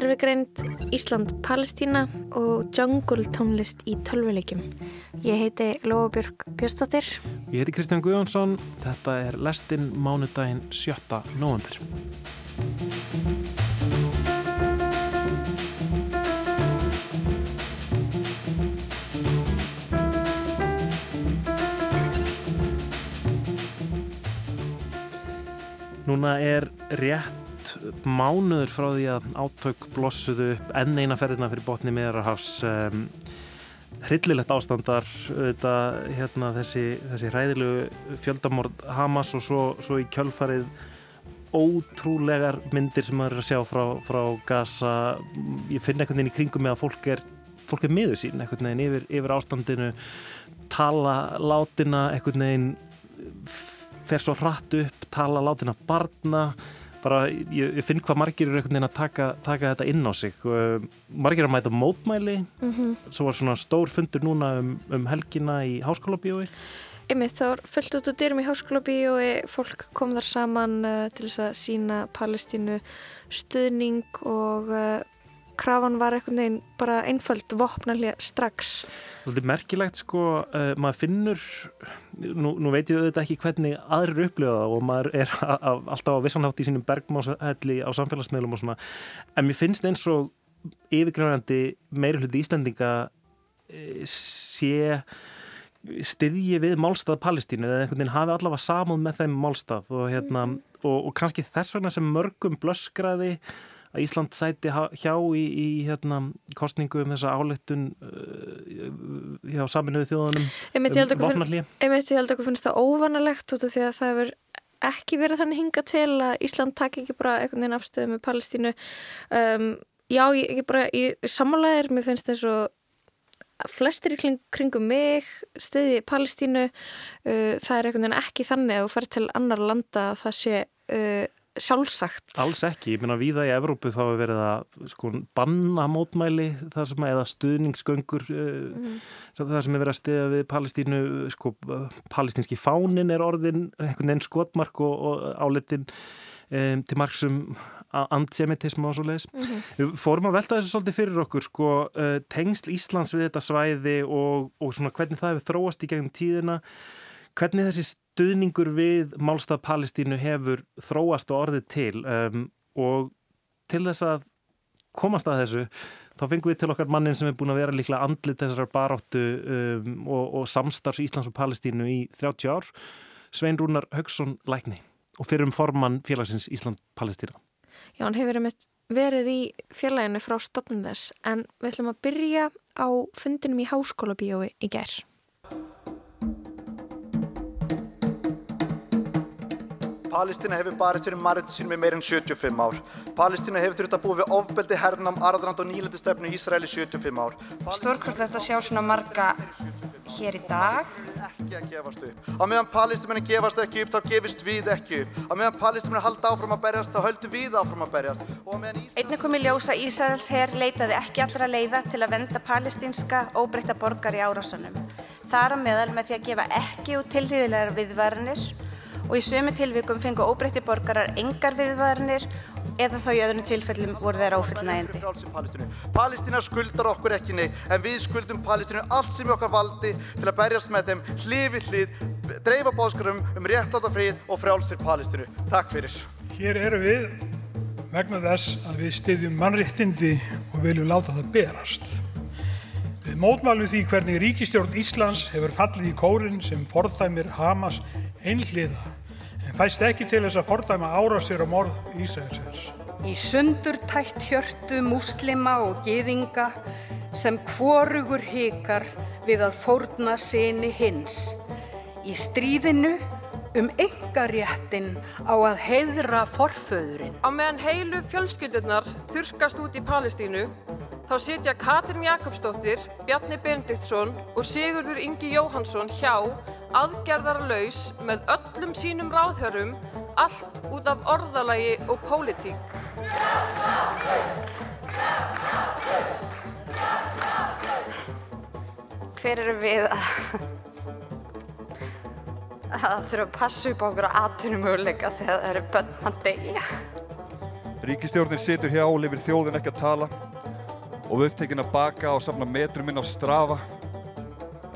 gerfigreind, Ísland-Palestína og jungle tónlist í tölvuleikjum. Ég heiti Lóabjörg Björnstóttir. Ég heiti Kristján Guðjónsson. Þetta er lestinn mánudaginn 7. november. Núna er rétt mánuður frá því að átök blossuðu upp enn eina ferðina fyrir botni meðarhafs um, hryllilegt ástandar þetta, hérna, þessi, þessi hræðilegu fjöldamord Hamas og svo, svo í kjölfarið ótrúlegar myndir sem maður er að sjá frá, frá Gaza. Ég finn einhvern veginn í kringum með að fólk er fólk er miður sín einhvern veginn yfir, yfir ástandinu tala látina einhvern veginn fer svo hratt upp, tala látina barna bara ég, ég finn hvað margir eru einhvern veginn að taka, taka þetta inn á sig. Uh, margir að mæta mótmæli. Mm -hmm. svo var svona stór fundur núna um, um helgina í háskóla bíói Ymmið þá var fullt út úr dyrum í háskóla bíói fólk kom þar saman uh, til þess að sína Palestínu stuðning og uh, krafan var einhvern veginn bara einföld vopnarlega strax. Þetta er merkilegt sko, uh, maður finnur, nú, nú veit ég auðvitað ekki hvernig aðrir upplifa það og maður er alltaf á vissanhátt í sínum bergmáðshelli á samfélagsmiðlum og svona, en mér finnst eins og yfirgrænandi meiri hluti Íslandinga uh, sé stiðji við málstað Palestínu eða einhvern veginn hafi allavega samúð með þeim málstað og, hérna, mm. og, og kannski þess vegna sem mörgum blöskraði að Ísland sæti hjá í, í hérna, kostningu um þessa áleittun uh, hjá saminuðu þjóðanum um vopnarlíja. Ég held að okkur finnst það óvanalegt út af því að það hefur ekki verið þannig hinga til að Ísland takk ekki bara einhvern veginn afstöðu með Palestínu. Um, já, ég, ég bara, ég samanlegaðir, mér finnst þess að flestir í kringum mig stöði Palestínu, uh, það er einhvern veginn ekki þannig að þú fer til annar landa að það sé uh, sjálfsagt. Alls ekki, ég minna viða í Evrópu þá hefur verið að sko banna mótmæli það sem eða stuðningsgöngur uh, mm. það sem hefur verið að stiða við Palestínu, sko palestínski fánin er orðin einhvern veginn skotmark og, og áletin um, til margsum antisemitism og svo leiðis. Mm -hmm. Fórum að velta þessu svolítið fyrir okkur, sko uh, tengsl Íslands við þetta svæði og, og svona hvernig það hefur þróast í gegnum tíðina Hvernig þessi stuðningur við málstað Palestínu hefur þróast og orðið til um, og til þess að komast að þessu þá fengum við til okkar mannin sem er búin að vera líklega andlit þessar baráttu um, og, og samstarfs Íslands og Palestínu í 30 ár. Svein Rúnar Högson Lækni og fyrir um formann félagsins Ísland-Palestína. Já, hann hefur verið í félaginu frá stopnum þess en við ætlum að byrja á fundinum í háskóla bíói í gerð Palestína hefur barist fyrir marritu sínum í meirinn 75 ár. Palestína hefur þurft að búið við ofbeldi herrnam, arðrand og nýlendustefnu í Ísraeli 75 ár. Stórkostlegt að sjá svona marga hér í dag. Ekki að gefast upp. Á meðan palestímenni gefast ekki upp, þá gefist við ekki upp. Á meðan palestímenni halda áfram að berjast, þá höldum við áfram að berjast. Ísrael... Einnig kom í ljósa Ísraels herr leitaði ekki allra leiða til að venda palestínska óbreytta borgar í árásunum. Þar á meðal með því að gefa ekki út tilhýðilegar viðvarnir og í sömu tilvikum fengu óbreytti borgarar engar viðvarnir eða þá í öðrum tilfellum voru þeir áfullnægindi. Palestína skuldar okkur ekki neitt en við skuldum Palestínu allt sem okkar valdi til að berjast með þeim hlifið hlið, dreifa bóðskarum um réttáta frið og frjálsir Palestínu. Takk fyrir. Hér eru við vegna þess að við styðjum mannréttindi og viljum láta það berast. Við mótmálum því hvernig ríkistjórn Íslands hefur fallið í kórin sem forðæmir Hamas einhliða fæst ekki til þess að fordæma árásir og morð Ísæðsins. Í sundur tætt hjörtu múslima og geðinga sem hvorugur hikar við að fórna sinni hins. Í stríðinu um engaréttin á að heiðra forföðurinn. Á meðan heilu fjölskyldurnar þurkast út í Palestínu þá sitja Katrin Jakobsdóttir, Bjarni Benediktsson og Sigurður Ingi Jóhansson hjá aðgerðarlaus með öllum sínum ráðhörum allt út af orðalagi og pólitík. Hver eru við að, að þurfa að passa upp á okkur aðtunumöguleika þegar það eru börn að deyja? Ríkistjórnin situr hjá og lifir þjóðin ekki að tala og við upptekinn að baka og samla metrum inn á strafa.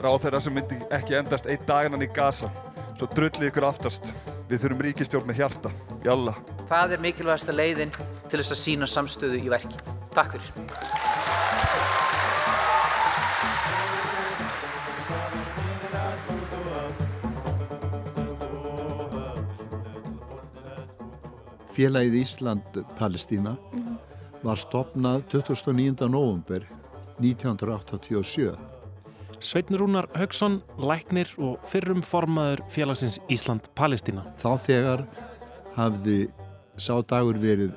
Ráð þeirra sem myndi ekki endast einn daginnan í gasa. Svo drullið ykkur aftast. Við þurfum ríkistjórn með hjarta. Jalla. Það er mikilvægasta leiðin til þess að sína samstöðu í verki. Takk fyrir. Félagið Ísland-Palestína mm -hmm. var stopnað 29. november 1987. Sveitnur Rúnar Haugsson, læknir og fyrrum formaður félagsins Ísland-Palestína. Þá þegar hafði sá dagur verið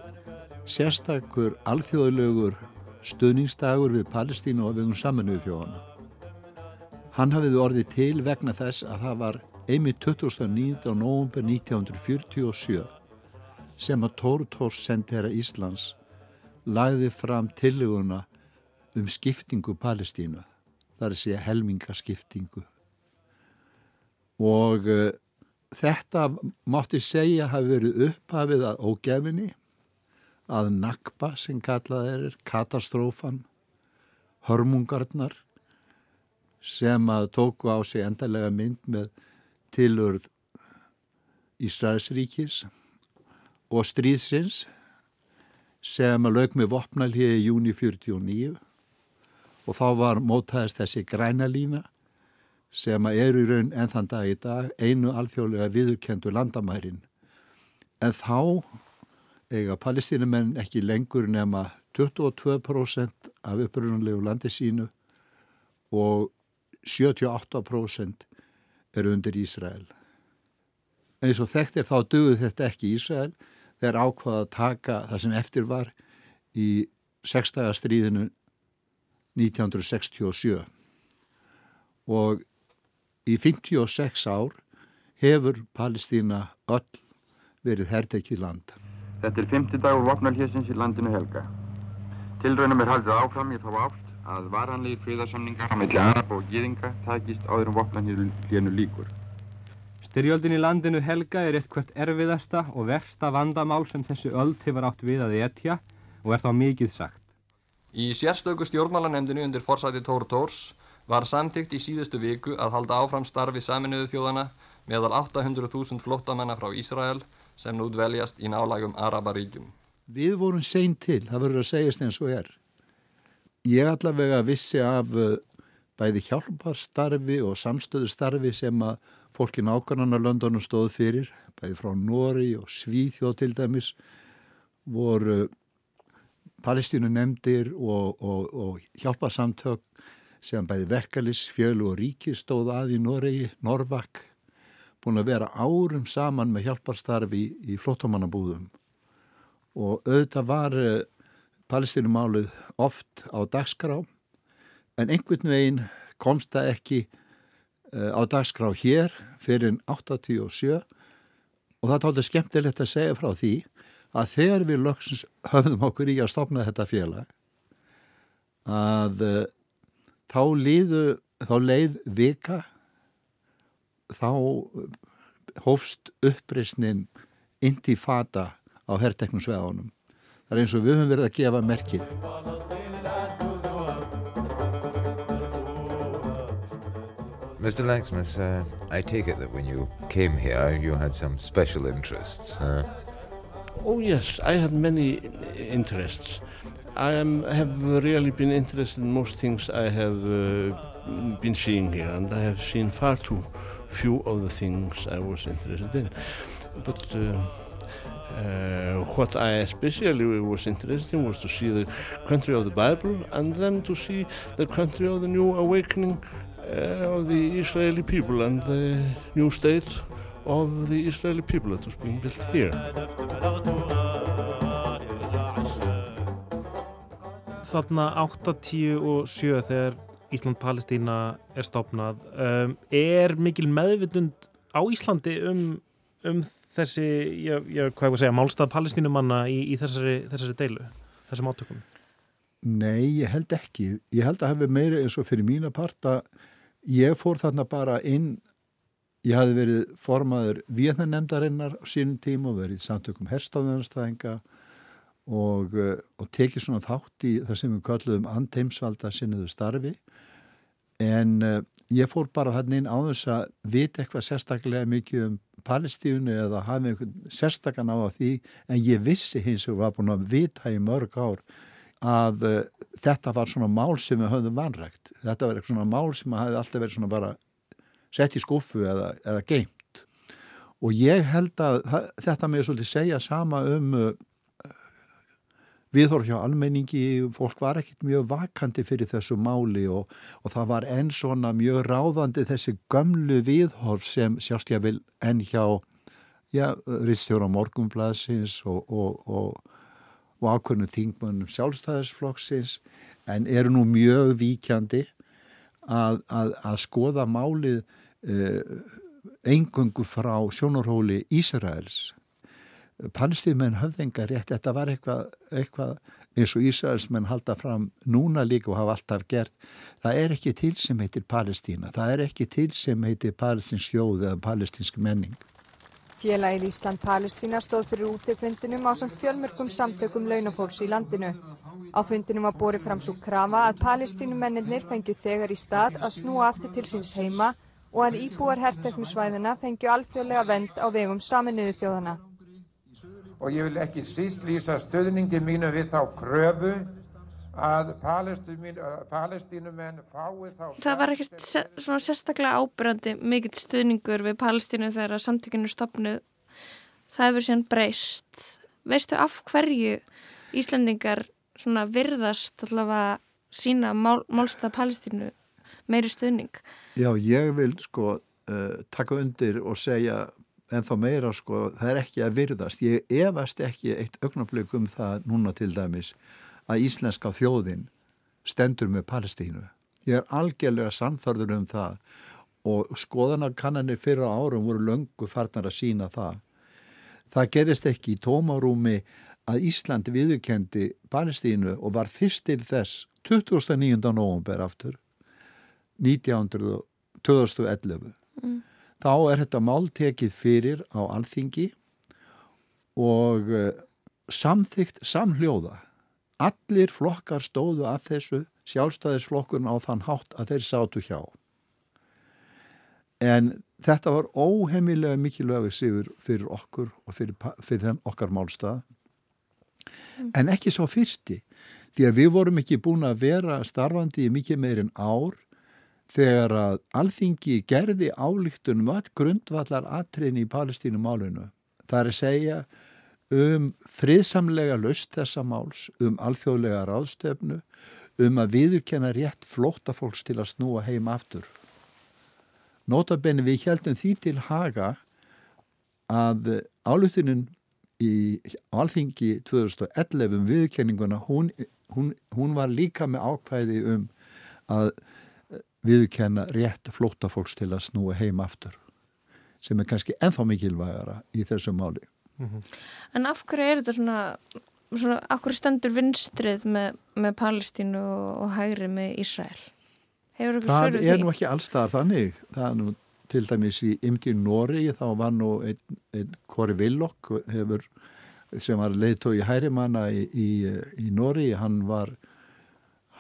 sérstakur alþjóðlegur stuðningsdagur við Palestínu og vegum saminuðu þjóðana. Hann hafiði orðið til vegna þess að það var einmitt 29. november 1947 sem að Tóru Tórs sendera Íslands lagði fram tillöguna um skiptingu Palestínu þar er sér helmingaskiptingu. Og uh, þetta mátti segja hafi verið upphafið að ógefinni að nakba sem kallað er katastrófan hörmungarnar sem að tóku á sig endalega mynd með tilurð Ísraelsríkis og stríðsins sem að lög með vopnalíði í júni 49 og þá var mótaðist þessi græna lína sem eru í raun enn þann dag í dag einu alþjóðlega viðurkendu landamærin en þá eiga palestínumenn ekki lengur nema 22% af upprunalegu landi sínu og 78% eru undir Ísrael. En eins og þekkt er þá döguð þetta ekki Ísrael þeir ákvaða að taka það sem eftir var í sextagastríðinu 1967 og í 56 ár hefur Palestína öll verið herrtekið land. Þetta er 50 dagur vopnarhjössins í landinu helga. Tilraunum er haldið áfram í þá átt að varanlegir friðarsamningar á milli Arab og Gýðinga takist áður um vopnarhjönu líkur. Styrjöldin í landinu helga er eitthvað erfiðasta og versta vandamál sem þessu öld hefur átt við að etja og er þá mikið sagt. Í sérstöku stjórnmálanemdinu undir forsæti Tór Tórs var samtíkt í síðustu viku að halda áfram starfi saminuðu þjóðana meðal 800.000 flottamanna frá Ísrael sem nú dveljast í nálægum Arabaríkjum. Við vorum sein til, það verður að segjast eins og er. Ég allavega vissi af uh, bæði hjálparstarfi og samstöðustarfi sem að fólki nákvæmlega Londonu stóð fyrir, bæði frá Nóri og Svíþjóð til dæmis, voru palestínu nefndir og, og, og hjálparsamtök sem bæði verkalis, fjölu og ríki stóð að í Noregi, Norvak, búin að vera árum saman með hjálparstarfi í, í flottamannabúðum og auðvitað var uh, palestínumálið oft á dagskrá en einhvern veginn komst það ekki uh, á dagskrá hér fyrir 87 og það er alveg skemmtilegt að segja frá því að þegar við lögsins höfðum okkur í að stopna þetta félag að uh, þá líðu þá leið vika þá hófst uppreysnin indi fata á herrteknum sveðanum það er eins og við höfum verið að gefa merkið Mr. Langsmith, uh, I take it that when you came here you had some special interests. Uh... Oh yes, I had many interests. I am, have really been interested in most things I have uh, been seeing here and I have seen far too few of the things I was interested in. But uh, uh, what I especially was interested in was to see the country of the Bible and then to see the country of the new awakening uh, of the Israeli people and the new state of the Israeli people that was being built here. Þarna 8, 10 og 7 þegar Ísland-Palestína er stopnað um, er mikil meðvitund á Íslandi um, um þessi, ég, ég, hvað ég var að segja, málstað palestínumanna í, í þessari, þessari deilu, þessum átökum? Nei, ég held ekki. Ég held að hafi meira eins og fyrir mína parta Ég fór þarna bara inn, ég hafi verið formaður viðnanemdarinnar á sínum tíma og verið samtökum herstofnarnastæðinga og, uh, og tekið svona þátt í það sem við kallum anteimsvalda sinniðu starfi en uh, ég fór bara þannig inn á þess að vita eitthvað sérstaklega mikið um Palestíunu eða hafa einhvern sérstakann á því en ég vissi hins og var búin að vita í mörg ár að uh, þetta var svona mál sem við höfðum vanrægt. Þetta var eitthvað svona mál sem hafi alltaf verið svona bara sett í skuffu eða, eða geimt. Og ég held að þetta með svolítið segja sama um uh, viðhorf hjá almenningi, fólk var ekkit mjög vakandi fyrir þessu máli og, og það var enn svona mjög ráðandi þessi gömlu viðhorf sem sjást ég vil enn hjá ja, Ríðstjóra Morgunblæsins og, og, og og ákveðnum þingmönnum sjálfstæðisflokksins. En eru nú mjög víkjandi að, að, að skoða málið eh, engungu frá sjónarhóli Ísraels. Palestíðmenn höfðingar rétt, þetta var eitthvað, eitthvað eins og Ísraelsmenn halda fram núna líka og hafa alltaf gert. Það er ekki til sem heitir Palestína, það er ekki til sem heitir palestinsk sjóð eða palestinsk menning. Félagið Ísland-Palestína stóð fyrir útifundinum á samt fjölmörgum samtökum launafólks í landinu. Á fundinum var borið fram svo krafa að palestínumennir fengju þegar í stað að snúa aftur til síns heima og að íbúar herrteknusvæðina fengju alþjóðlega vend á vegum saminuðu þjóðana. Og ég vil ekki síst lýsa stöðningi mínu við þá kröfu að palestínumenn fái þá... Það var ekkert se svona sérstaklega ábyrgandi mikill stuðningur við palestínu þegar samtökinu stopnu. Það hefur síðan breyst. Veistu af hverju Íslandingar svona virðast allavega sína mál, málsta palestínu meiri stuðning? Já, ég vil sko uh, taka undir og segja en þá meira sko, það er ekki að virðast. Ég efast ekki eitt augnablík um það núna til dæmis að íslenska þjóðin stendur með Palestínu. Ég er algjörlega samþarður um það og skoðanarkannanir fyrir árum voru löngu farnar að sína það. Það gerist ekki í tómarúmi að Íslandi viðurkendi Palestínu og var fyrst til þess 29. november aftur 19. 2011. Mm. Þá er þetta máltekið fyrir á alþingi og uh, samþygt samhljóða Allir flokkar stóðu að þessu sjálfstæðisflokkurinn á þann hátt að þeir sátu hjá. En þetta var óheimilega mikilvægur sigur fyrir okkur og fyrir, fyrir þenn okkar málstað. Mm. En ekki svo fyrsti, því að við vorum ekki búin að vera starfandi í mikið meirinn ár þegar að alþingi gerði álíktunum all grundvallar atriðin í Palestínu málinu. Það er að segja um friðsamlega löst þessa máls, um alþjóðlega ráðstöfnu, um að viðurkenna rétt flóta fólks til að snúa heim aftur. Notabenni við heldum því til haga að álutunin í alþingi 2011 um viðurkenninguna, hún, hún, hún var líka með ákvæði um að viðurkenna rétt flóta fólks til að snúa heim aftur sem er kannski enþá mikilvægara í þessu máli. Mm -hmm. En af hverju er þetta svona, svona af hverju stendur vinstrið með, með Palestínu og, og hægri með Ísrael? Hefur það er því? nú ekki allstað þannig. Það er nú til dæmis í Imdi Nóri þá var nú einn ein Kori Villok hefur, sem var leiðtói hærimanna í, í, í Nóri, hann var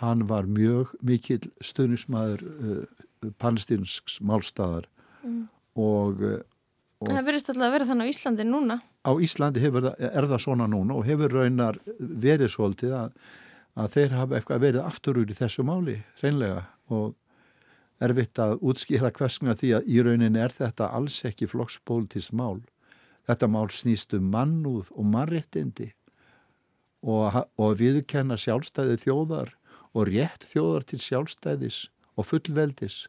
hann var mjög mikill stöðnismæður uh, palestínsks málstæðar mm. og, uh, og Það verðist alltaf að vera þannig á Íslandi núna á Íslandi hefur, er það svona núna og hefur raunar verið svolítið að, að þeir hafa eitthvað verið afturur í þessu máli, reynlega og erfitt að útskýra hversna því að í raunin er þetta alls ekki flokkspólitist mál. Þetta mál snýst um mannúð og mannréttindi og, og viðkenna sjálfstæði þjóðar og rétt þjóðar til sjálfstæðis og fullveldis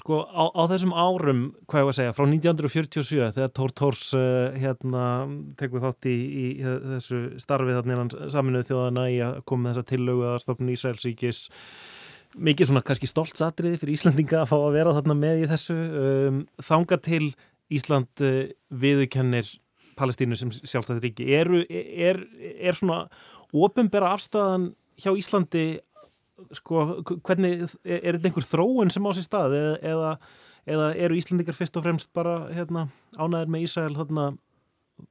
Sko á, á þessum árum, hvað ég var að segja, frá 1947 þegar Tór Tórs uh, hérna tekur þátt í, í þessu starfið þarna innan saminuðu þjóðana í að koma með þessa tillögu að stopna Ísraelsíkis mikið svona kannski stoltsatriði fyrir Íslandinga að fá að vera þarna með í þessu. Um, þanga til Ísland uh, viðukennir Palestínu sem sjálfstæði ríki. Er, er, er svona ofinbera afstæðan hjá Íslandi sko, hvernig, er þetta einhver þróun sem á sér stað eða, eða eru Íslandikar fyrst og fremst bara hérna, ánæður með Ísrael þarna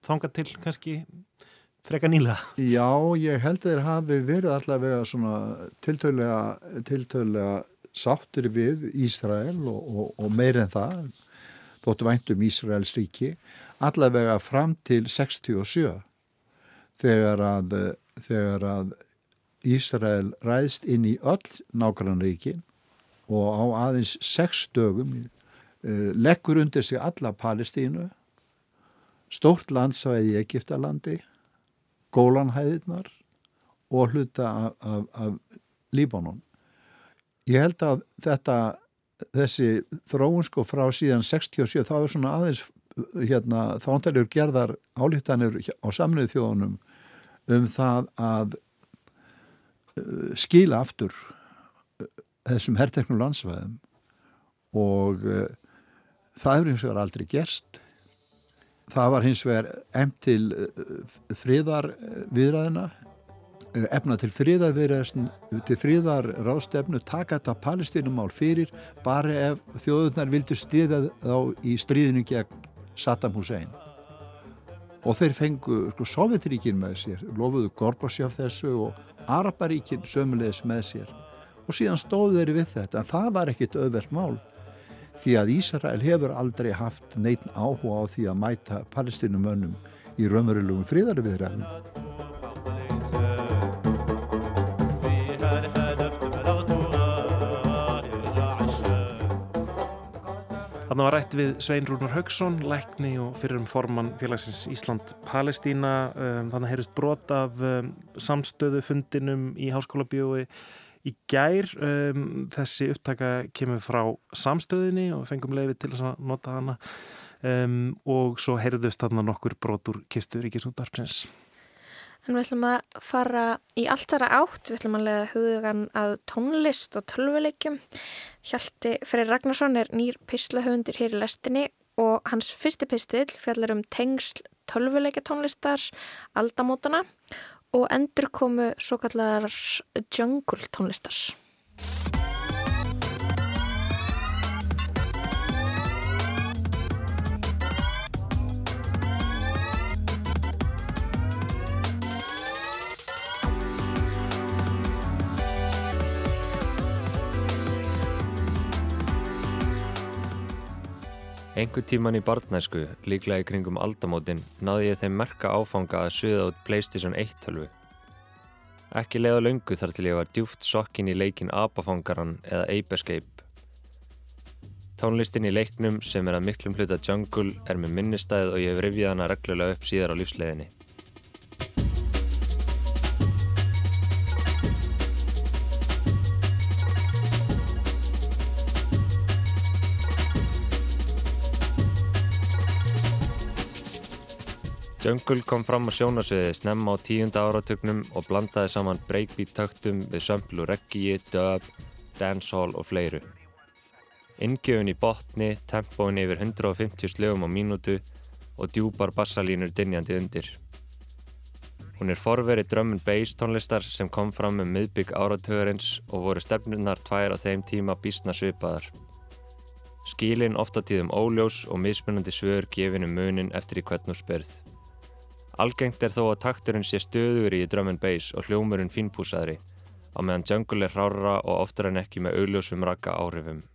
þanga til kannski freka nýlega? Já, ég held að þeir hafi verið allavega tiltölega, tiltölega sáttur við Ísrael og, og, og meir en það þóttu væntum Ísraels ríki allavega fram til 67 þegar að, þegar að Ísrael ræðst inn í öll nákvæmlega og á aðeins sex dögum uh, leggur undir sig alla Palestínu stórt landsvæði í Egiptalandi Gólanhæðirnar og hluta af, af, af Líbanon. Ég held að þetta þessi þróun sko frá síðan 67 þá er svona aðeins hérna þántaljur gerðar álíftanir á samnöðu þjóðunum um það að skila aftur uh, þessum herrteknu landsvæðum og uh, það hefur hins vegar aldrei gerst. Það var hins vegar emt til friðar uh, viðræðina Eh, efna til fríðar til fríðar rástefnu taka þetta palestínumál fyrir bara ef þjóðurnar vildu stiða þá í stríðinu gegn Saddam Hussein og þeir fengu sko, Sovjetríkin með sér lofuðu Gorbachev þessu og Araparíkin sömulegis með sér. Og síðan stóðu þeir við þetta en það var ekkit auðvelt mál því að Ísrael hefur aldrei haft neitt áhuga á því að mæta palestínumönnum í raunverulegum fríðarviðræðum Þannig var rætt við Svein Rúnar Haugsson, lækni og fyrirum formann félagsins Ísland-Palestína. Um, þannig heyrist brot af um, samstöðu fundinum í Háskóla Bjói í gær. Um, þessi upptaka kemur frá samstöðinni og fengum leiði til að nota hana og svo heyrðust þarna nokkur brot úr kistu Ríkisúndarpsins. En við ætlum að fara í allt þara átt, við ætlum að leiða hugðugan að tónlist og tölvuleikjum. Hjalti Freyr Ragnarsson er nýr pislahöfundir hér í lestinni og hans fyrsti pistil fjallar um tengsl tölvuleikja tónlistar, aldamótana og endur komu svo kallar jungle tónlistar. Engu tíman í barnæsku, líklega í kringum aldamótin, náði ég þeim merka áfanga að suða út Playstation 1 tölvu. Ekki leiða löngu þar til ég var djúft sokkin í leikin Abafangaran eða Ape Escape. Tónlistin í leiknum sem er að miklum hluta jungle er með minnistæð og ég hef rifjað hana reglulega upp síðar á lífsleginni. Jungle kom fram á sjónasviði snemma á tíunda áratugnum og blandaði saman breakbeat taktum við sömplu reggi, dub, dancehall og fleiru. Inngjöfun í botni, tempóin yfir 150 slögum á mínútu og djúpar bassalínur dinjandi undir. Hún er forverið and bass tónlistar sem kom fram með miðbygg áratöðurins og voru stefnunar tvær á þeim tíma bísna svipaðar. Skílinn ofta tíðum óljós og mismunandi svör gefinu munin eftir í hvern og spyrð. Algengt er þó að takturinn sé stöður í drum and bass og hljómurinn fínpúsaðri, á meðan jungle er hrára og oftar en ekki með augljósum rakka áhrifum.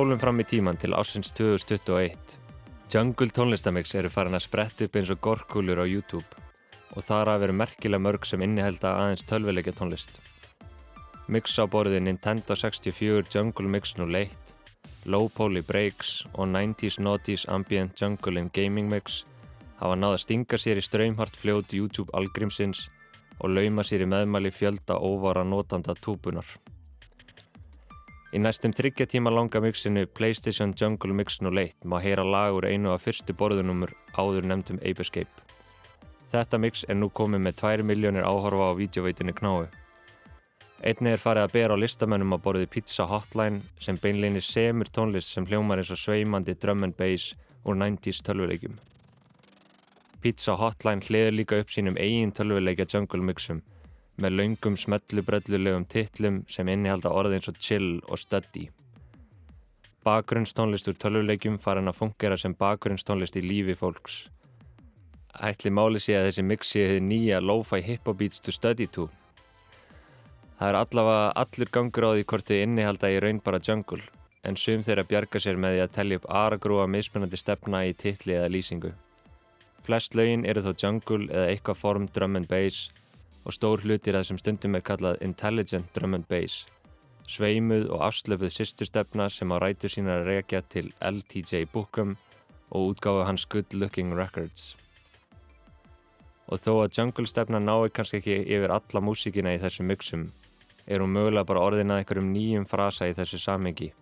Spólum fram í tíman til ásins 2021. Jungle tónlistamix eru farin að spretta upp eins og gorkulur á YouTube og þar að veru merkilega mörg sem innihelda aðeins tölvilegja tónlist. Mix á borði Nintendo 64 Jungle Mix nú leitt, Low Poly Breaks og 90's Naughty's Ambient Jungle in Gaming Mix hafa náða stinga sér í ströymhart fljót YouTube algrímsins og lauma sér í meðmæli fjölda óvara notanda túbunar. Í næstum þryggja tíma langa mixinu PlayStation Jungle Mix nú leitt má heyra lag úr einu af fyrstu borðunumur áður nefndum Ape Escape. Þetta mix er nú komið með 2 miljónir áhorfa á videoveitinni Knáu. Einni er farið að bera á listamönnum á borði Pizza Hotline sem beinleginni semur tónlist sem hljómar eins og sveimandi drum and bass úr 90's tölvuleikjum. Pizza Hotline hliður líka upp sínum eigin tölvuleikja jungle mixum með laungum smellubrellulegum titlum sem innihalda orði eins og chill og study. Bakgrunnstónlist úr tölvuleikjum farin að fungera sem bakgrunnstónlist í lífi fólks. Ætli máli sé að þessi mixi hefði nýja lo-fi hip-hop beats to study to. Það er allavega allur gangur á því hvort þau innihalda í raun bara jungle en sum þeirra bjarga sér með því að tellja upp aragrúa mismunandi stefna í titli eða lýsingu. Flest lögin eru þó jungle eða eitthvað form drum and bass og stór hlutir að sem stundum er kallað intelligent drum and bass. Sveimuð og afslöpuð sýstustefna sem á rætur sína að rekja til LTJ Bookham og útgáðu hans Good Looking Records. Og þó að jungle stefna nái kannski ekki yfir alla músíkina í þessum mixum er hún mögulega bara orðin að einhverjum nýjum frasa í þessu samengi,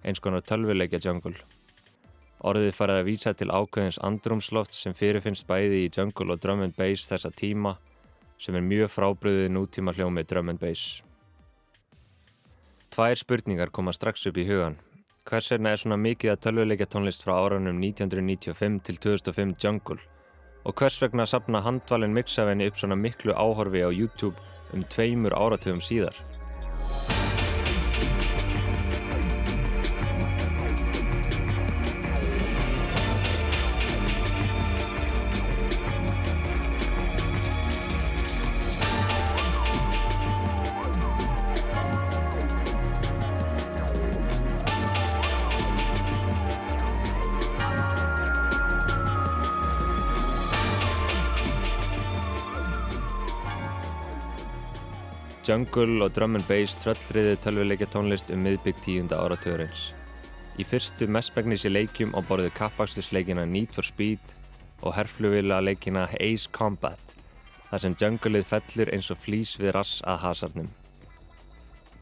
eins konar tölvuleikja jungle. Orðið farið að vísa til ákveðins andrumsloft sem fyrirfinnst bæði í jungle og drum and bass þessa tíma sem er mjög frábriðið nútíma hljómið drum and bass. Tvær spurningar koma strax upp í hugan. Hvers vegna er svona mikið að tölvuleikja tónlist frá áraunum 1995 til 2005 jungle? Og hvers vegna sapna handvalin mixavenni upp svona miklu áhorfi á YouTube um tveimur áratugum síðar? Jungle og drum and bass tröllriði tölvuleikja tónlist um miðbygg tíunda áratugurins. Í fyrstu mestmægnis í leikjum á borðu kappakstusleikina Need for Speed og herflugvila leikina Ace Combat þar sem jungleið fellur eins og flýs við rass að hasarnum.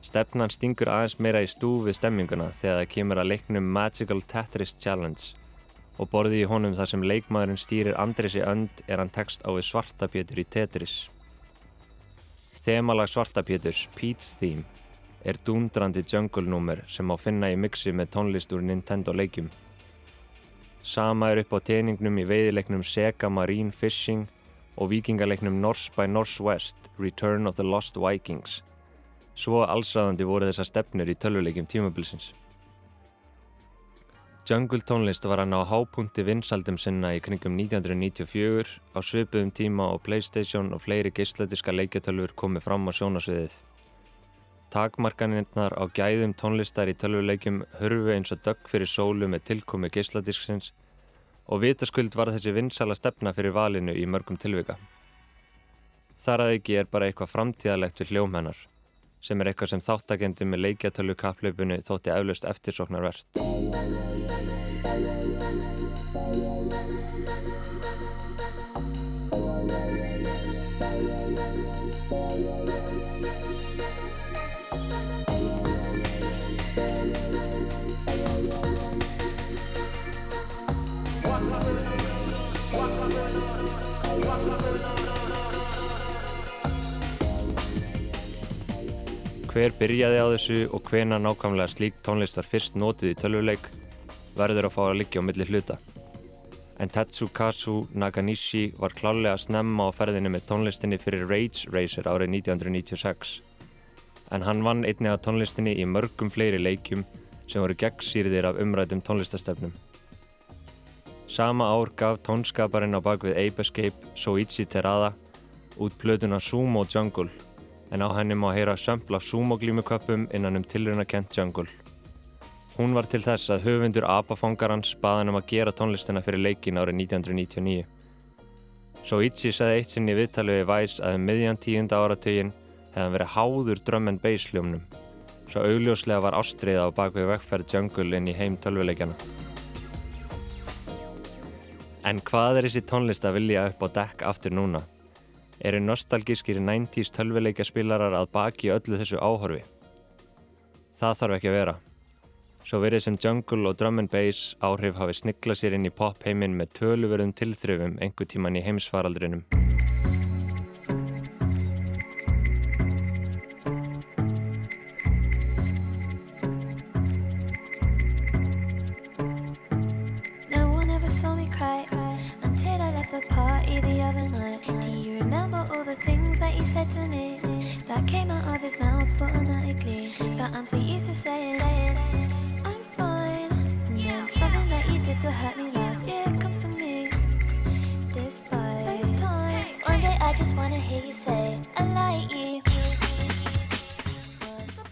Stefnan stingur aðeins meira í stú við stemminguna þegar það kemur að leiknum Magical Tetris Challenge og borði í honum þar sem leikmaðurinn stýrir Andrisi önd er hann text á við svartabjötur í Tetris. Þemalag Svartapéturs, Pete's Theme, er dúndrandi jungle-númer sem á finna í mixi með tónlist úr Nintendo leikjum. Sama er upp á teiningnum í veiðileiknum Sega Marine Fishing og vikingaleiknum Norse by Northwest, Return of the Lost Vikings. Svo allsraðandi voru þessa stefnur í tölvuleikjum tímabilsins. Jungle tónlist var hann á hápunkti vinsaldum sinna í kringum 1994 á svipuðum tíma og Playstation og fleiri geysladiska leikjatölfur komið fram á sjónasviðið. Takmarkaninnar á gæðum tónlistar í tölvuleikjum hörfu eins og dögg fyrir sólu með tilkomi geysladisksins og vitaskuld var þessi vinsala stefna fyrir valinu í mörgum tilvika. Þar að ekki er bara eitthvað framtíðalegt við hljómhennar sem er eitthvað sem þáttakendi með leikjatölu kaplöpunni þótti eflaust eftirsoknarvert. Hver byrjaði á þessu og hvena nákvæmlega slík tónlist var fyrst nótið í tölvuleik verður að fá að liggja á milli hluta. En Tetsukazu Nakanishi var klálega að snemma á ferðinni með tónlistinni fyrir Rage Racer árið 1996. En hann vann einni af tónlistinni í mörgum fleiri leikjum sem voru gegnsýrðir af umrætum tónlistastefnum. Sama ár gaf tónskaparinn á bakvið Ape Escape Soichi Terada út plötuna Sumo Jungle en á henni má heyra sömpl af sumoglímuköpum innan um tilruna Kent Jungle. Hún var til þess að höfundur Abafangarans baðan um að gera tónlistina fyrir leikin árið 1999. Svo Itzi saði eitt sinn í viðtalið við Vice að um miðjan tíunda áratögin hefðan verið háður bass hljómnum. Svo augljóslega var ástriða á bakvið vekkferð Jungle inn í heim tölvuleikjana. En hvað er þessi tónlist að vilja upp á dekk aftur núna? Eru nostalgískir 90's tölvileika spilarar að baki öllu þessu áhorfi. Það þarf ekki að vera. Svo verið sem jungle og drum and bass áhrif hafi sniglað sér inn í pop heiminn með töluverðum tilþrifum einhver tíman í heimsfaraldrinum. alternate that came out of his mouth automatically. But I'm so used to saying, saying I'm fine. And then something that you did to hurt me last year comes to me. Despite those times, one day I just wanna hear you say, I like you.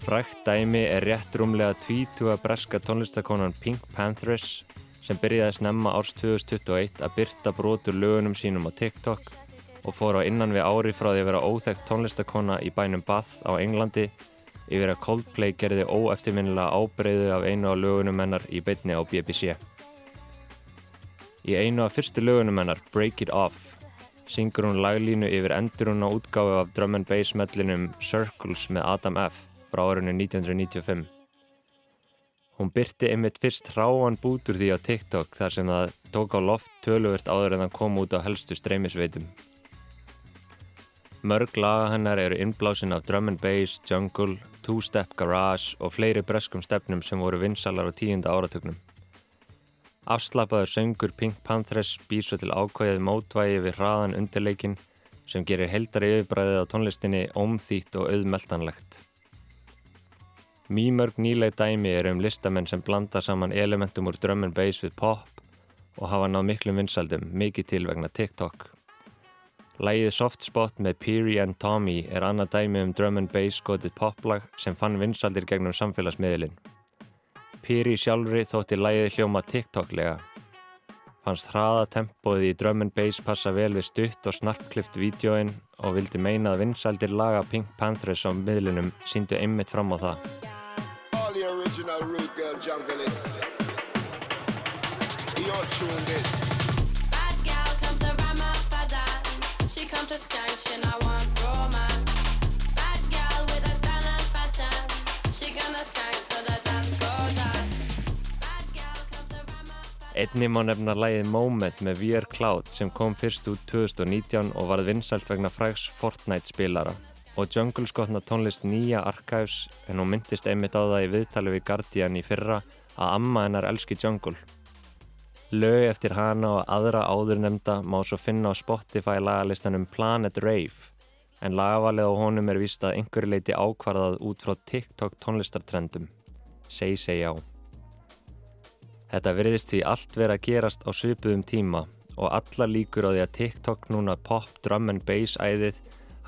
Frækt dæmi er rétt rúmlega tvítu að breska tónlistakonan Pink Panthers sem byrjaði að snemma árs 2021 að byrta brotur lögunum sínum á TikTok og fór á innan við ári frá því að vera óþægt tónlistakona í bænum Bath á Englandi yfir að Coldplay gerði óeftirminnilega ábreyðu af einu af lögunum hennar í beitni á BBC. Í einu af fyrstu lögunum hennar, Break It Off, syngur hún laglínu yfir endurún á útgáfu af drum and bass mellinum Circles með Adam F frá árunni 1995. Hún byrti einmitt fyrst hráan bútur því á TikTok þar sem það tók á loft töluvert áður en það kom út á helstu streymisveitum. Mörg laga hennar eru innblásin af drum and bass, jungle, two-step garage og fleiri breskum stefnum sem voru vinsalar á tíunda áratögnum. Afslapaður söngur Pink Panthers býr svo til ákvæðið mótvægi við hraðan undirleikin sem gerir heldari yfirbræðið á tónlistinni ómþýtt og auðmeltanlegt. Mýmörg nýleg dæmi eru um listamenn sem blanda saman elementum úr drum and bass við pop og hafa náð miklum vinsaldum, mikið til vegna TikTok. Lægið Soft Spot með Peary and Tommy er annað dæmi um drum and bass skotið poplag sem fann vinsaldir gegnum samfélagsmiðlin. Peary sjálfri þótti lægið hljóma TikTok-lega. Fannst hraða tempóið í drum and bass passa vel við stutt og snarpklipt vídjóin og vildi meina að vinsaldir laga Pink Panthers á miðlunum síndu einmitt fram á það. original root girl junglist. You're tune this. Einni má nefna lægið Moment með VR Cloud sem kom fyrst út 2019 og varð vinsælt vegna fræks Fortnite spilara og Jungle skotna tónlist nýja Archives en hún myndist einmitt á það í viðtali við Guardian í fyrra að amma hennar elski Jungle. Lög eftir hana og aðra áðurnemda má svo finna á Spotify lagalistanum Planet Rave en lagavalið á honum er vist að einhverju leiti ákvarðað út frá TikTok tónlistartrendum. Seg seg já. Þetta veriðist því allt verið að gerast á svipuðum tíma og alla líkur á því að TikTok núna pop, drum and bass æðið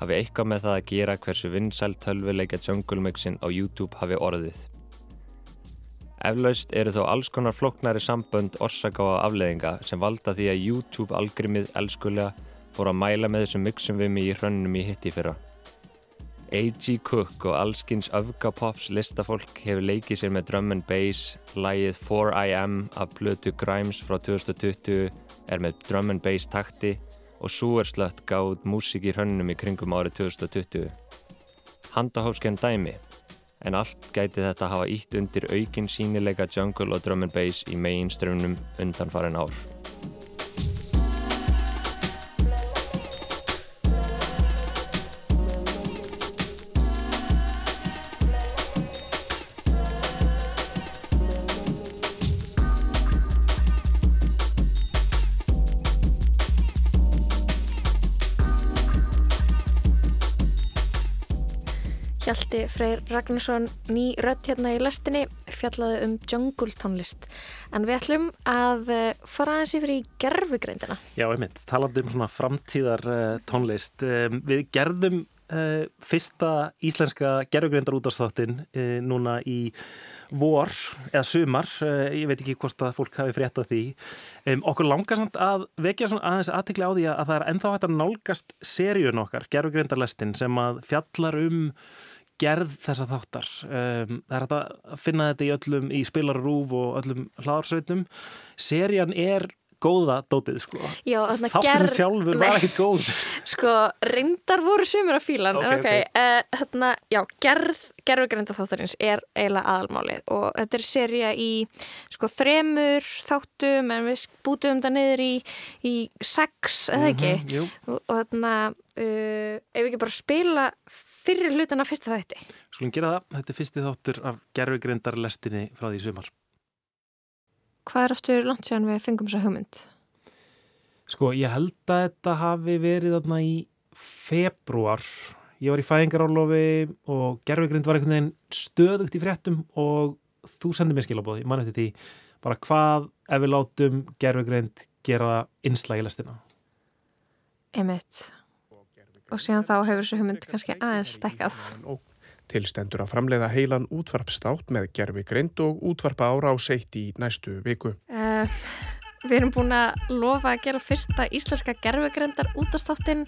hafi eitthvað með það að gera hversu vinsæl tölvuleika Jungle Mixin á YouTube hafi orðið. Eflaust eru þó alls konar floknari sambönd orsaka á afleðinga sem valda því að YouTube algrimið elskulega fór að mæla með þessum mixum við mig í hrönnum í hitti fyrra. A.G. Cook og allskins öfgapops listafólk hefur leikið sér með drum and bass, lægið 4am af blötu Grimes frá 2020 er með drum and bass takti og Súerslött gáð músík í hrönnum í kringum árið 2020. Handahófskenn dæmi, en allt gæti þetta hafa ítt undir aukin sínileika jungle og drum and bass í megin strömmnum undan farin ár. Hjalti Freyr Ragnarsson ný rött hérna í lestinni fjallaði um jungle tónlist en við ætlum að eh, fara aðeins yfir í gerfugreindina Já, einmitt, talandi um svona framtíðar uh, tónlist. Við gerðum uh, fyrsta íslenska gerfugreindar útastáttin uh, núna í vor eða sumar, ég veit ekki hvort að fólk hafi fréttað því. Um, okkur langar að vekja aðeins aðtekla á því að það er ennþá hægt að nálgast seríun okkar, gerfugreindarlestin sem að fjallar um gerð þessa þáttar. Um, það er að finna þetta í öllum í spilarrúf og öllum hlaðarsveitum. Serían er góða dótið sko. Já, þátturinn ger... sjálfur var ekkert góð sko reyndar voru sumur af fílan okay, okay. Uh, þarna, já, gerð gerðugreinda þáttarins er eiginlega aðalmálið. Og þetta er seria í sko þremur þáttum en við bútum þetta niður í, í sex, eða ekki? Mm -hmm, og, og þarna uh, ef við ekki bara spila fyrir hlutan af fyrsta þætti Skulum gera það, þetta er fyrsti þáttur af gerðugreyndarlestinni frá því sumar Hvað er aftur langt séðan við fengum þessa hugmynd? Sko, ég held að þetta hafi verið þarna í februar Ég var í fæðingarálofi og gerfugrind var einhvern veginn stöðugt í fréttum og þú sendið mér skilabóði, mann eftir því bara hvað ef við látum gerfugrind gera lestina. Emitt. Og síðan þá hefur þessu hugmynd kannski aðeins stekkað. Tilstendur að framleiða heilan útvarpstátt með gerfi grind og útvarpa ára á seitt í næstu viku. Uh, við erum búin að lofa að gera fyrsta íslenska gerfugrindar útastáttinn.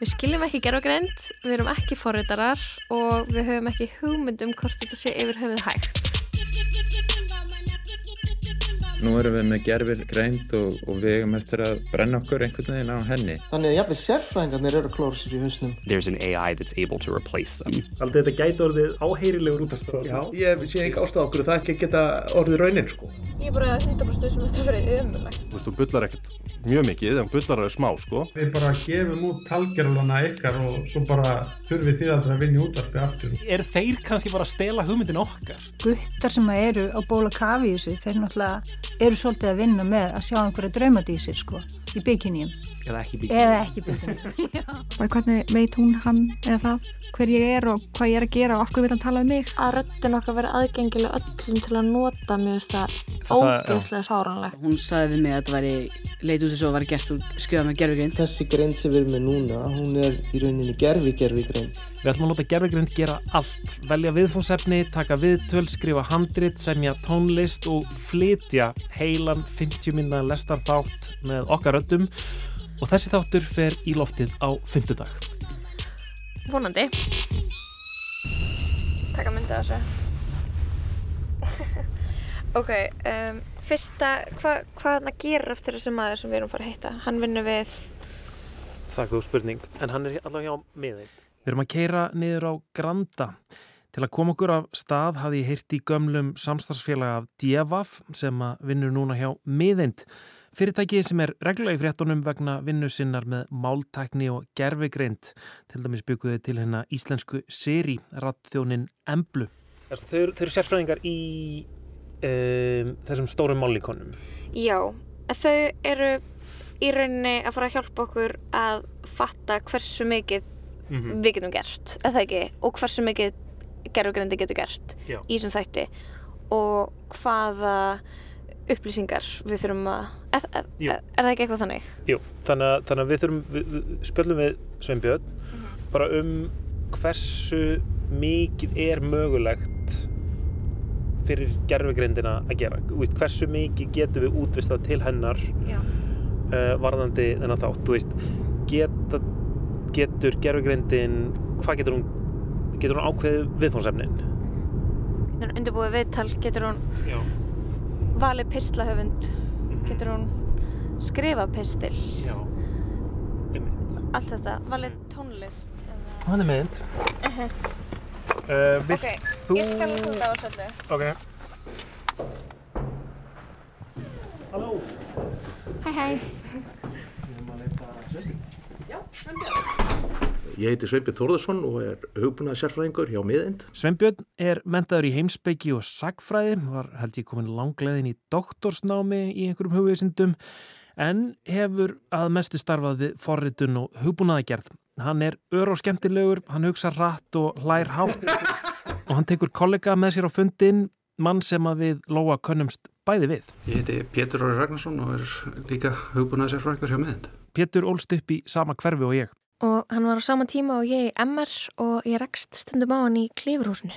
Við skiljum ekki gerfugrind, við erum ekki forritarar og við höfum ekki hugmynd um hvort þetta sé yfir höfuð hægt. Nú erum við með gerfir greind og, og við hefum eftir að brenna okkur einhvern veginn á henni. Þannig að jafnveg sérfræðingarnir eru að klóra sér í hausnum. There's an AI that's able to replace them. Aldrei þetta gæti orðið áheyrilegur útastátt. Já, ég sé ekki ástæða okkur það ekki geta orðið raunin sko. Ég er bara að hnýta bara stöð sem þetta verið ömulegt. Þú veist, þú bullar ekkert mjög mikið, en bullar er smá, sko. Við bara gefum út talgerulana ykkar og svo bara þurfið þið aldrei að vinja útvarpi aftur. Er þeir kannski bara að stela hugmyndin okkar? Guttar sem eru á bóla kafi í þessu, þeir náttúrulega eru svolítið að vinna með að sjá einhverja draumadísir, sko, í bygginjum. Eða ekki ekki bygginjum. Hvernig veit hún hann eða það? hver ég er og hvað ég er að gera og af hverju vil hann tala um mig? Að röttin okkar vera aðgengileg öllum til að nota mjög veist það ógeðslega fáranlegt hún sagði við mig að þetta væri leit út þess að það var gert og skrifað með gerfigrind þessi grind sem við erum með núna hún er í rauninni gerfi gerfigrind við ætlum að láta gerfigrind gera allt. Velja viðfónsefni, taka viðtöl, skrifa handrit semja tónlist og flytja heilan 50 minna lestarþátt með okkar röttum og þessi þáttur fer í loftið á 5. dag vonandi. Taka myndið þessu. Ok um, fyrsta, hvað hva hann að gera eftir þessu maður sem við erum farið að hitta? Hann vinnur við það er góð spurning, en hann er allavega hjá miðein við erum að keira niður á Granda. Til að koma okkur af stað hafði ég heyrt í gömlum samstagsfélag af Djevaf sem að vinnur núna hjá miðeind. Fyrirtæki sem er reglulega í fréttunum vegna vinnu sinnar með máltækni og gerfegreint. Til dæmis bygguði til hennar íslensku seri, rattþjónin Emblu. Þau eru, þau eru sérfræðingar í um, þessum stórum mállíkonum. Já, þau eru í rauninni að fara að hjálpa okkur að fatta hversu mikið mm -hmm. við getum gert, eða ekki, og hversu mikið gerfegreindi getur gert Já. í þessum þætti og hvaða upplýsingar. Við þurfum að er, er, er, er það ekki eitthvað þannig? Jú, þannig að, þannig að við þurfum við, spjöldum við Sveinbjörn mm -hmm. bara um hversu mikið er mögulegt fyrir gerfegreindina að gera. Veist, hversu mikið getur við útvistað til hennar uh, varðandi þennan þátt? Veist, geta, getur gerfegreindin hvað getur hún getur hún ákveðið viðfónsefnin getur hún undirbúið viðtal getur hún Já valið pislahöfund. Getur hún skrifað pistil? Já, einmitt. Allt þetta, valið tónlist hann er mynd. Uh -huh. uh, ok, þú... ég skal hluta á svolítið ok. Halló. Hæ hæ. Já, Sveinbjörn Ég heiti Sveinbjörn Þórðarsson og er hugbúnað sérfræðingur hjá miðend. Sveinbjörn er mentaður í heimsbyggi og sagfræði, var held ég komin langleðin í doktorsnámi í einhverjum hugvísindum en hefur að mestu starfað við forritun og hugbúnaðagerð. Hann er ör og skemmtilegur, hann hugsa rætt og hlær hátt og hann tekur kollega með sér á fundin, mann sem að við Lóa könnumst bæði við. Ég heiti Pétur Óri Ragnarsson og er líka hugbúnað sérfræðingur hjá miðend. Pétur ólst upp í sama hverfi og ég og hann var á sama tíma og ég í MR og ég rekst stundum á hann í klífurhúsinu.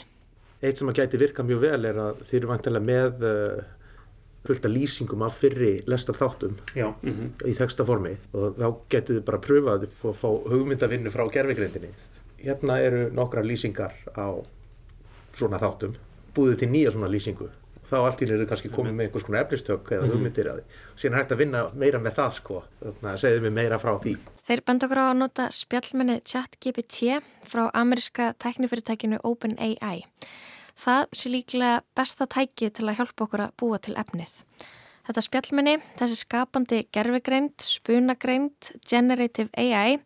Eitt sem að gæti virka mjög vel er að þeir eru vantilega með uh, fullta lýsingum af fyrri lestar þáttum mm -hmm. í texta formi og þá getur þið bara pröfað að fá hugmyndavinnu frá gerfegrindinni. Hérna eru nokkra lýsingar á svona þáttum, búið til nýja svona lýsingu þá allt í nýru kannski komið með einhvers konar eflistök eða mhm. hugmyndir að því. Síðan hægt að vinna meira með það sko, þannig að segðu mig meira frá því. Þeir benda okkur á að nota spjallmenni ChatGPT frá ameriska tæknifyrirtækinu OpenAI. Það sé líklega besta tæki til að hjálpa okkur að búa til efnið. Þetta spjallmenni, þessi skapandi gerfegreind, spunagreind, generative AI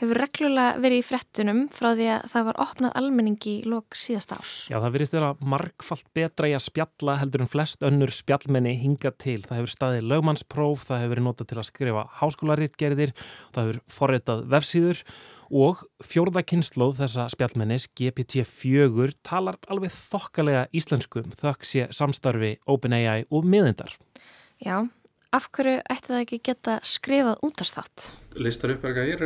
hefur reglulega verið í frettunum frá því að það var opnað almenningi í lok síðast ás. Já, það verist vera markfalt betra í að spjalla heldur en flest önnur spjallmenni hinga til. Það hefur staðið lögmannspróf, það hefur verið notað til að skrifa háskólaritgerðir, það hefur forritað vefsíður Og fjórða kynnslóð þessa spjallmennis, GPT-4, talar alveg þokkalega íslensku um þökk sé samstarfi OpenAI og miðindar. Já, af hverju ætti það ekki geta skrifað útastátt? listar upp er er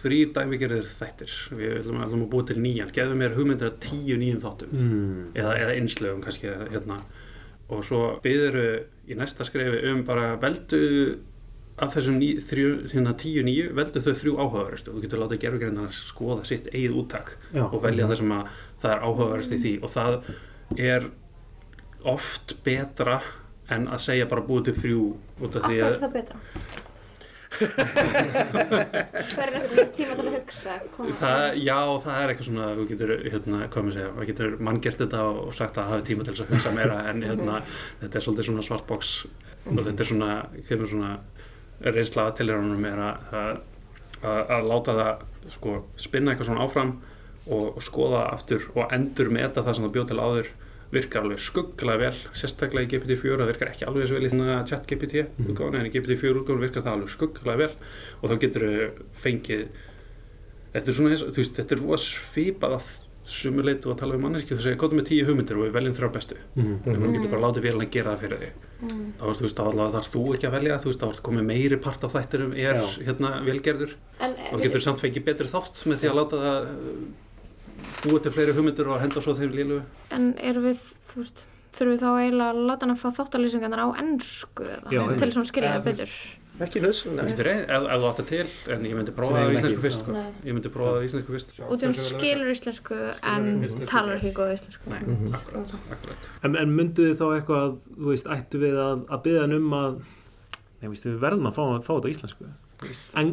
þrýr dæmigerðir þættir, við ætlum að, að búa til nýjan, gefðu mér hugmyndir að tíu nýjum þáttum Mm. eða, eða einslögum kannski hérna og svo byður í næsta skrefi um bara veldu af þessum ný, þrjú, hérna tíu nýju veldu þau þrjú áhugaverðustu og þú getur látið gerfugreinarnar skoða sitt eigið úttak Já. og velja Mhm. það sem að það er áhugaverðust í því og það er oft betra en að segja bara búið til þrjú út af því að það betra? Hver er eitthvað tíma til að hugsa? Það, já, það er eitthvað svona, þú getur, hérna, hvað maður segja, það getur mann gert þetta og sagt að hafa tíma til þess að hugsa meira en hérna, þetta er svolítið svona svartbox og þetta er svona, kemur svona reynsla til hérunum er að, að, að, að láta það, sko, spinna eitthvað svona áfram og, og skoða aftur og endur meta það sem það bjóð til áður virkar alveg skugglega vel, sérstaklega í GPT-4 það virkar ekki alveg eins vel í þarna chat GPT útgáfuna en í GPT-4 útgáfuna virkar það alveg skugglega vel og þá getur þau fengið þetta er svona, eins- þú veist, þetta er rosa svipað að sumuleitu að tala við manneski þú segir, kóttu með tíu hugmyndir og við veljum þrjá bestu Mhm. en þú getur bara látið vélina gera það fyrir þig Mm. þá er þú veist, þá allavega þarf þú ekki að velja þú veist, þá er komið meiri part af þættinum er Já. hérna velgerður En, og getur samt fengið betri þátt með því að láta það búa til fleiri hugmyndir og henda svo þeim lílu? En erum við, þú veist, þurfum við þá eiginlega að láta hann að fá þáttalýsingarnar á ennsku eða? Já, til þess að skilja eða það betur? ekki þú átt það til, en ég myndi prófa það á ekki, íslensku fyrst sko. Ég myndi prófa það á íslensku fyrst. Út um skilur íslensku en talar ekki góð íslensku. Nei, Mhm. akkurat, akkurat. En, en myndu þið þá eitthvað, þú veist, ættu við að, að byggja hann um að, nei, við verðum að fá, fá þetta á íslensku.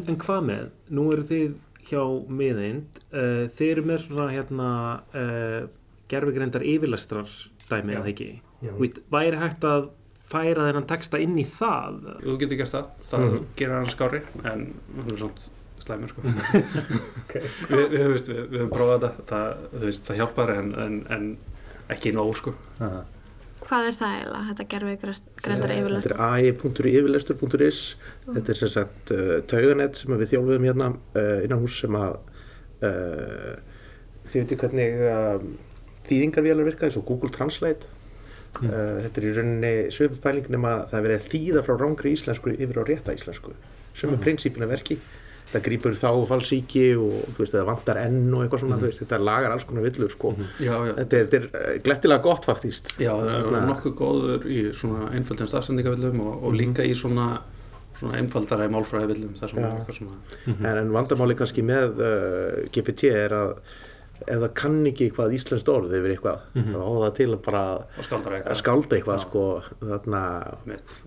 en hvað með, nú eru þið hjá miðeind, uh, þið eru með svona hérna uh, gerfigreindar yfirlestrar dæmi eða ekki. Veist, væri hægt að færa þennan texta inn í það? þú getur gert það, það Mhm. gerir hann skári en hann er svona slæmur sko. Ok. við, við, við, við, við höfum prófað þetta það, það hjálpar en, en, en ekki nóg sko. Hvað er það eiginlega, þetta gerfi greindar yfirlega? Þetta er ai.yfirlestur.is Þetta er sem sagt uh, tauganett sem við þjálfum hérna uh, innan hús sem að uh, þið veitir hvernig uh, þýðingarvélar virka eins og Google Translate Mm. uh, Þetta er í rauninni svipið pæling nema það er verið að þýða frá rángri íslensku yfir á rétta íslensku sem er Mhm. prinsípina verki það grýpur þá falsíki og þú veist það vantar enn og eitthvað svona Mhm. þú veist, þetta lagar alls konar villur sko. Já, já. Þetta er, þetta er uh, glettilega gott faktist Já, það er nokkuð góður í svona einföldum stafsendingavillum og, og líka í svona, svona einfaldara í málfræðivillum þar sem er eitthvað svona en, en vandamáli kannski með uh, GPT er að ef það kann ekki eitthvað íslenskt orð yfir eitthvað Mhm. þá á það til að bara Og skaldra eitthvað. að skálda eitthvað sko, þarna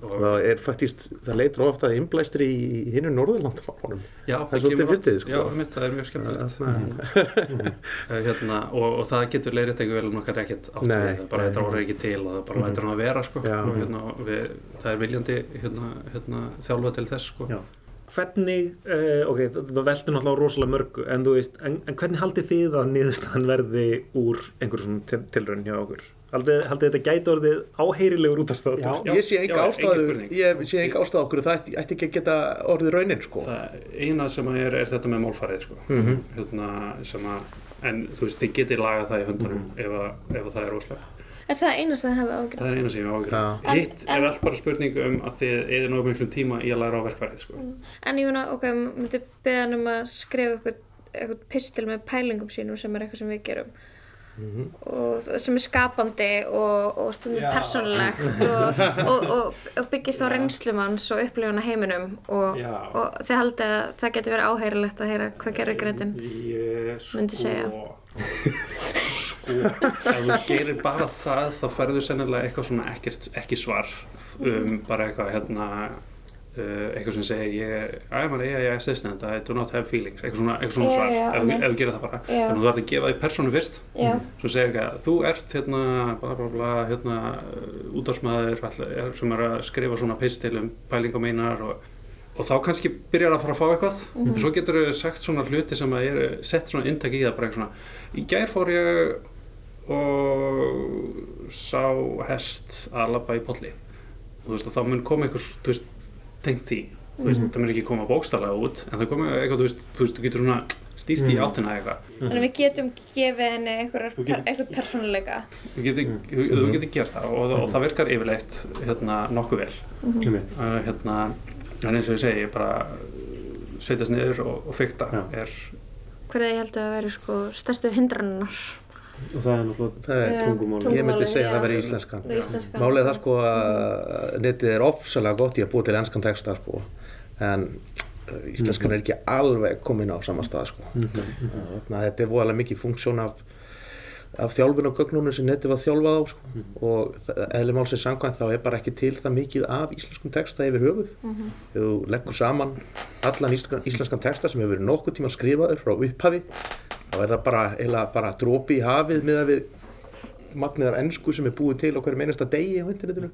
það er faktist það leitur ofta að innblæstri í hinnu Norðurlandamálunum það er svolítið oft- sko. Já, mitt, það er mjög skemmtilegt Mhm. Eh, hérna, og, og það getur leiðrétt ekki vel nokkar ekkert átt við bara þetta orður ekki til og það bara Mhm. lætur hann að vera sko. Og hérna, við, það er viljandi hérna, hérna, þjálfa til þess sko. Hvernig, uh, ok, það veldur náttúrulega rosalega mörgu, en þú veist, en, en hvernig haldið þið að niðurstaðan verði úr einhverjum svona til, tilraun hjá okkur? Haldið, haldið þetta gæti orðið áheyrilegur útastáttur? Já, ég sé enga ástæðu ég sé enga ástæðu okkur það ætti, ætti ekki að geta orðið raunin sko. það eina sem er, er þetta með málfarið sko. Mhm. hérna, sem að en þú veist, þið getið lagað það í höndunum ef, að, ef að það er óslega Er það eina sem þið hefur ágjörð? það er eina sem ég á ágjörð hitt er allt bara spurning um að þið eða nógu miklum tíma í að læra á verkfærið sko. En ég meina, ok, myndi beða hann um að skrifa eitthvað, eitthvað pistil með pælingum sínum sem er eitthvað sem við gerum. Og það- sem er skapandi og, og stundum Já. persónulegt og, og, og, og byggist á reynslumanns og upplifuna heiminum og, og þið haldið að það geti verið áheyrilegt að heyra hvað Ég sko myndi segja sko, ef þú gerir bara það þá færðu sennilega eitthvað svona ekkert, ekki svar. Um bara eitthvað hérna uh, eitthvað sem segir ég, I'm an AI assistant, I do not have feelings. Eitthvað svona, eitthvað svona Já, svar, já, ef, þú- gerir það bara. Já. þannig að þú þarf að gefa því persónu fyrst. Svo segir eitthvað, þú ert hérna bla bla bla, hérna útdagsmaður sem er að skrifa svona pistil um pælinga mínar og og þá kannski byrjar að fara að fá eitthvað. Mhm. en svo getur þau sagt svona hluti sem að er sett svona inntak í það bara eitthvað svona í gær fór ég og sá hest að labba í polli og þú veist og þá mun koma eitthvað þú veist, tengt því þú veist, Mhm. það mér ekki koma bókstaflega út en það komið eitthvað, þú veist, þú veist, þú getur svona stýrt í Mhm. áttina eitthvað Þannig við getum gefið henni eitthvað persónuleika. þú getur, þú, getur gert það og, og það virkar yfirleitt hérna, nokkuð vel Mhm. uh, hérna, en eins og ég segi bara setjast niður og, og fykta er Hver er ég held að vera sko stærstu hindrannar? Og það er náttúrulega Það er tungumálið, Ég myndi segja að það veri íslenskan. Málið er það sko að netið er ofsalega gott í að búa til enskan texta sko. En uh, íslenskan er ekki alveg komin á sama stað sko. Mhm. Þannig að þetta er voðalega mikið funksjón af, af þjálfun og gögnunum sem netið var þjálfað á sko. Og eðli málsins samkvæmt þá er bara ekki til það mikið af íslenskum texta yfir höfuð. Mhm. Ef þú leggur saman allan íslenskan, íslenskan texta sem hefur verið nokkuð tíma skrifaður frá upphafi þá er það bara, bara dropi í hafið með að við magnið af ennsku sem er búið til á hverju meinasta degi á internetinu.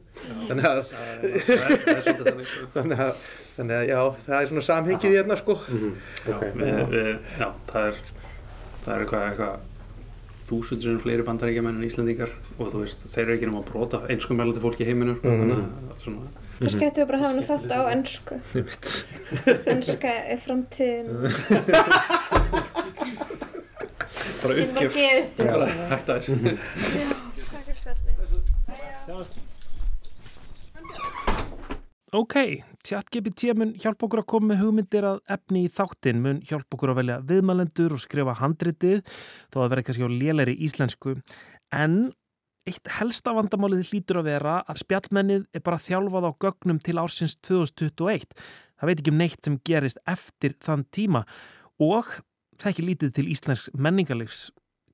Þannig að þannig að þannig að já, það er svona samhengið hérna sko. Já, við, við, já, það er það er eitthvað, eitthvað þúsundur sem fleiri bandaríkjamenn en Íslandingar og þú veist, þeir eru ekki náma að brota einskum meðlandi fólki í heiminu sko, Mhm. þannig að svona Kannski ættum við bara að hafa henni þátt á ennsku. Enska er framtíðin. bara uppgjöf bara hætta þessu Já, takk fyrir spjallið. Sjáumst. Ok, ChatGPT mun hjálpa okkur að koma með hugmyndir að efni í þáttinn, mun hjálpa okkur að velja viðmælendur og skrifa handritið, þó að vera kannski á lélæri íslensku. En eitt helsta vandamálið hlýtur að vera að spjallmennið er bara þjálfað á gögnum til ársins 2021. Það veit ekki um neitt sem gerist eftir þann tíma og það er ekki lítið til íslensk menningarlífs.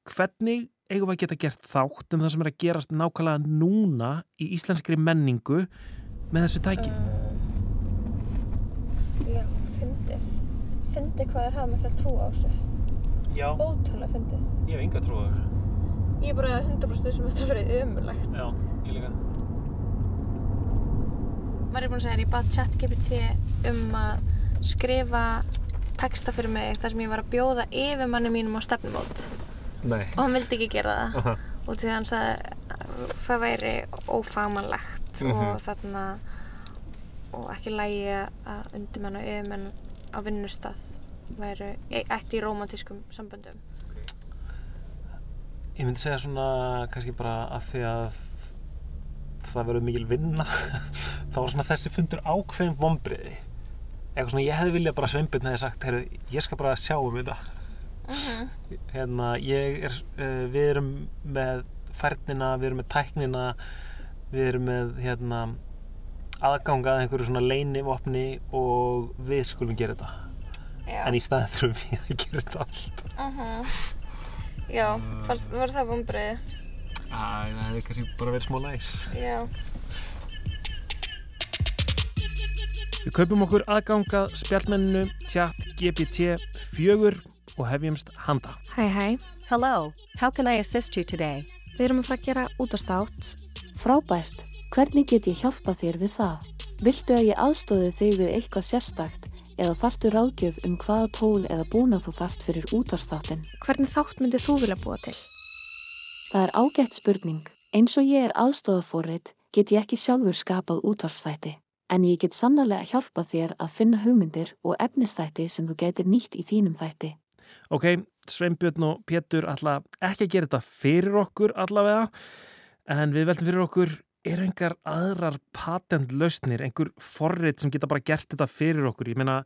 Hvernig eigum við að geta gert þátt um það sem er að gerast nákvæmlega núna í íslenskri menningu með þessu tæki? Já, fyndið. Fyndið hvað er hafa mikla trú á þessu. Já. Ótrúlega fyndið. Ég hef enga trú á þessu. Ég er bara 100% sem þetta verið ömulegt. Já, ég líka. Var ég búin að segja, ég bað ChatGPT um að skrifa texta fyrir mig þar sem ég var að bjóða yfir manni mínum á stefnumót. Nei. Og hann vildi ekki gera það. Aha. Og því hann sagði að það væri ófamanlegt Mhm. og þarna og ekki lægi að undirmenn og yfirmenn á vinnustað væru ætti í rómantískum samböndum. Ég myndi segja svona kannski bara að því að það verður mikil vinna þá var svona þessi fundur ákveðin vombriði eitthvað svona ég hefði viljað bara sveimbjörn hefði sagt, heyrðu, ég skal bara sjá um þetta Mhm. hérna, ég er uh, við erum með færnina við erum með tæknina við erum með hérna aðgangað einhverju svona leinivopni og við skulum gera þetta Já. en í staðin þurfum við að gera þetta allt Uh Já, fannst, var það vombriði? Æ, það hefði kannski bara verið smá næs Já. Við kaupum okkur aðgangað spjallmenninu tjatt GPT 4 og hefjumst handa. Hæ, hæ. Hello, how can I assist you today? Við erum að fara að gera útastátt. Frábært. Hvernig get ég hjálpa þér við það? Viltu að ég aðstóði þig við eitthvað sérstakt eða þartu ráðgjöf um hvaða tól eða búna þú þart fyrir útvarþáttin? Hvernig þátt myndið þú vilja búa til? Það er ágætt spurning. Eins og ég er aðstóðafórið get ég ekki sjálfur skapað útvarfþætti. En ég get sannarlega hjálpa þér að finna hugmyndir og efnistætti sem þú getur nýtt í þínum þætti. Ok, Sveinbjörn og Pétur ætla ekki að gera þetta fyrir okkur allavega, en við veltum fyrir okkur, er engar aðrar patentlausnir, einhver forrið sem geta bara gert þetta fyrir okkur? Ég meina,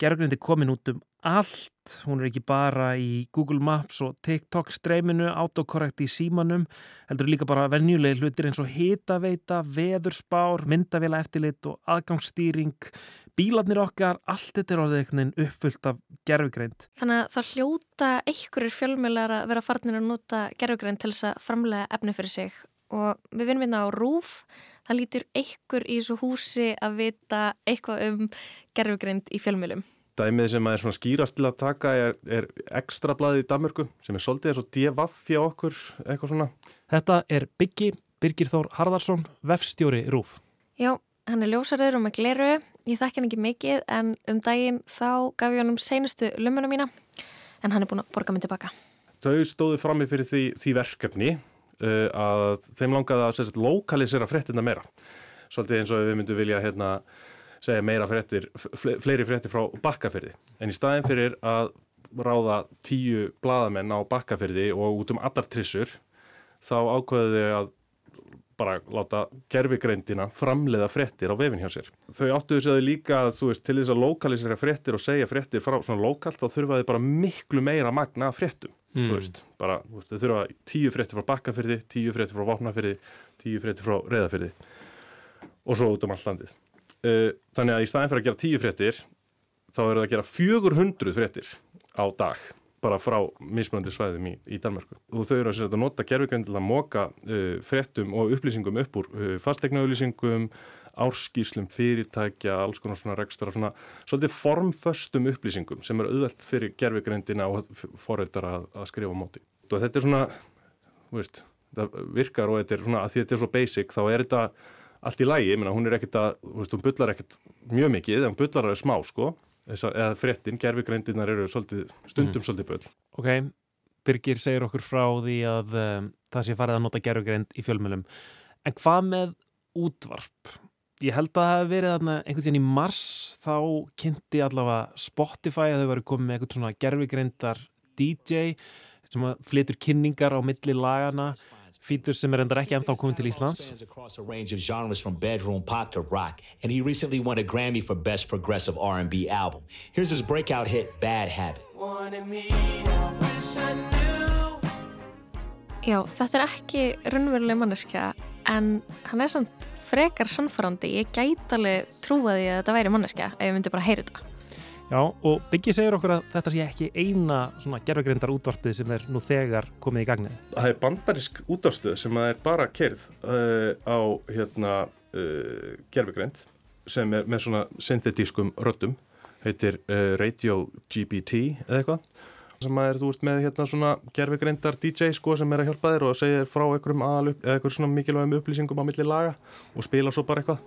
gerðugrindi komin út um allt, hún er ekki bara í Google Maps og TikTok streyminu, autokorrekt í símanum, heldur líka bara venjulegi hlutir eins og hitaveita, veðurspár, myndavela eftirlit og aðgangsstýring, bílarnir okkar, allt þetta er orðið veginn uppfullt af gerfugreind. Þannig að það hljóta einhverjir fjölmjölar að vera farnir að nota gerfugræn til þess að framlega efni fyrir sig og við vinnum hérna á RÚF það lítur einhver í þessu húsi að vita eitthvað um gerfugrænd í fjölmjölum. Dæmið sem er svona skýrast til að taka er, er ekstra blaðið í Danmörku sem er svolítið eins og hjá okkur, eitthvað svona. Þetta er Byggi Birgir Þór Harðarsson, vefstjóri RÚF. Já, hann er ljósarður og með gleru. Ég þekki hann ekki mikið en um daginn þá gaf ég honum seinustu lumuna mína en hann er búin að borga mig tilbaka. Þau stóðu frammi fyrir því, því verkefni uh, að þeim langaði að sérst, lokalisera fréttina meira. Svolítið eins og við myndum vilja hérna, segja meira fréttir, fle- fleiri fréttir frá bakkafyrði. En í staðin fyrir að ráða tíu bladamenn á bakkafyrði og út um allar trissur, þá ákveðu þau að bara láta gerfigreindina framleiða fréttir á vefin hjá sér. Þau áttu þess að þau líka, þú veist, til þess að lokalisera fréttir og segja fréttir frá svona lokalt, þá þurfa þau bara miklu meira magna af fréttum. Mm. Þú veist, bara, þú veist, þau þurfa tíu fréttir frá bakkafyrði, tíu fréttir frá vopnafyrði, tíu fréttir frá reyðafyrði og svo út um allt landið. Uh, þannig að í staðin fyrir að gera tíu fréttir, þá eru það að gera 400 fréttir á dag bara frá mismunandi svæðum í, í Danmarku. Og þau eru að, að nota gerfugreind til að móka uh, fréttum og upplýsingum upp úr uh, fastegnaupplýsingum, árskýrslum fyrirtækja, alls konar svona rekstra, svona svolítið formföstum upplýsingum sem eru auðvelt fyrir gerfugreindina og foreldar að, að skrifa móti. Og þetta er svona, veist, það virkar og þetta er svona, að því þetta er svo basic, þá er þetta allt í lægi, ég meina hún er ekkert að, hún bullar ekkert mjög mikið, en bullar er smá, sko, Þessa, eða fréttin, gerfugreindirnar eru svolítið, stundum svolítið bull. Ok, Birgir segir okkur frá því að um, það sé farið að nota gerfugreind í fjölmjölum. En hvað með útvarp? Ég held að það hef verið þarna einhvern veginn í mars þá kynnti allavega Spotify að þau varu komið með eitthvað svona gerfugreindar DJ sem að flytur kynningar á milli lagana fítur sem er endar ekki ennþá komið til Íslands across a range of genres from bedroom pop to rock, and he recently won a Grammy for Best Progressive R&B Album. Here's his breakout hit, Bad Habit. Já, þetta er ekki raunveruleg manneskja en hann er samt frekar sannfærandi. Ég gæti alveg trúa því að þetta væri manneskja ef ég myndi bara heyra þetta. Já, og Biggi segir okkur að þetta sé ekki eina svona gerfugreindar útvarpið sem er nú þegar komið í gagnið. Það er bandarisk útástöð sem er bara kerð uh, á hérna, uh, gerfugreind sem er með svona synthetískum röddum, heitir uh, Radio GPT eða eitthvað sem er, þú ert með hérna svona gerfugreindar DJ sko sem er að hjálpa þér og segir frá einhverjum aðal eða einhverjum svona mikilvægum upplýsingum á milli laga og spila svo bara eitthvað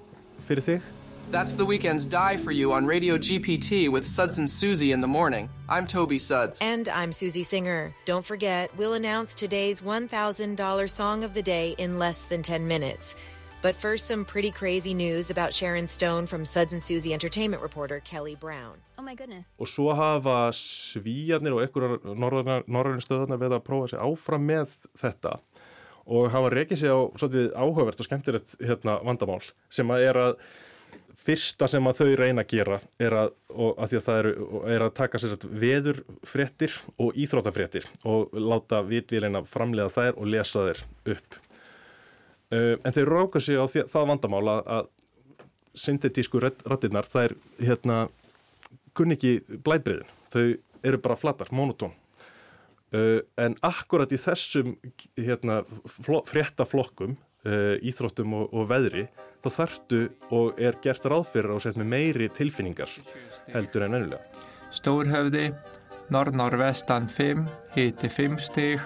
fyrir þig. That's the weekend's Die for You on Radio GPT with Suds and Susie in the morning. I'm Toby Suds. And I'm Susie Singer. Don't forget, we'll announce today's $1,000 song of the day in less than 10 minutes. But first, some pretty crazy news about Sharon Stone from Suds and Susie entertainment reporter Kelly Brown. Oh my goodness. Og svo hafa svíjarnir og einhverjar norðarinn stöðarnar við að prófa sig áfram með þetta og hafa rekið sig á svolítið áhugavert og skemmtilegt hérna, vandamál sem að er að fyrsta sem að þau reyna að gera er að, að, að það eru, er að taka sér veðurfréttir og íþrótafréttir og láta vitvíleina framlega þær og lesa þær upp. Uh, en þeir ráka sig á því, það vandamál að, syntetísku rattinnar þær hérna kunni ekki blæbriðin. Þau eru bara flatar, monotón. Uh, en akkurat í þessum hérna, fréttaflokkum, íþróttum og, og veðri, þá þartu og er gert ráð fyrir og sett með meiri tilfinningar heldur en ennulega. Stórhöfði, norð-norvestan 5, hiti 5 stig,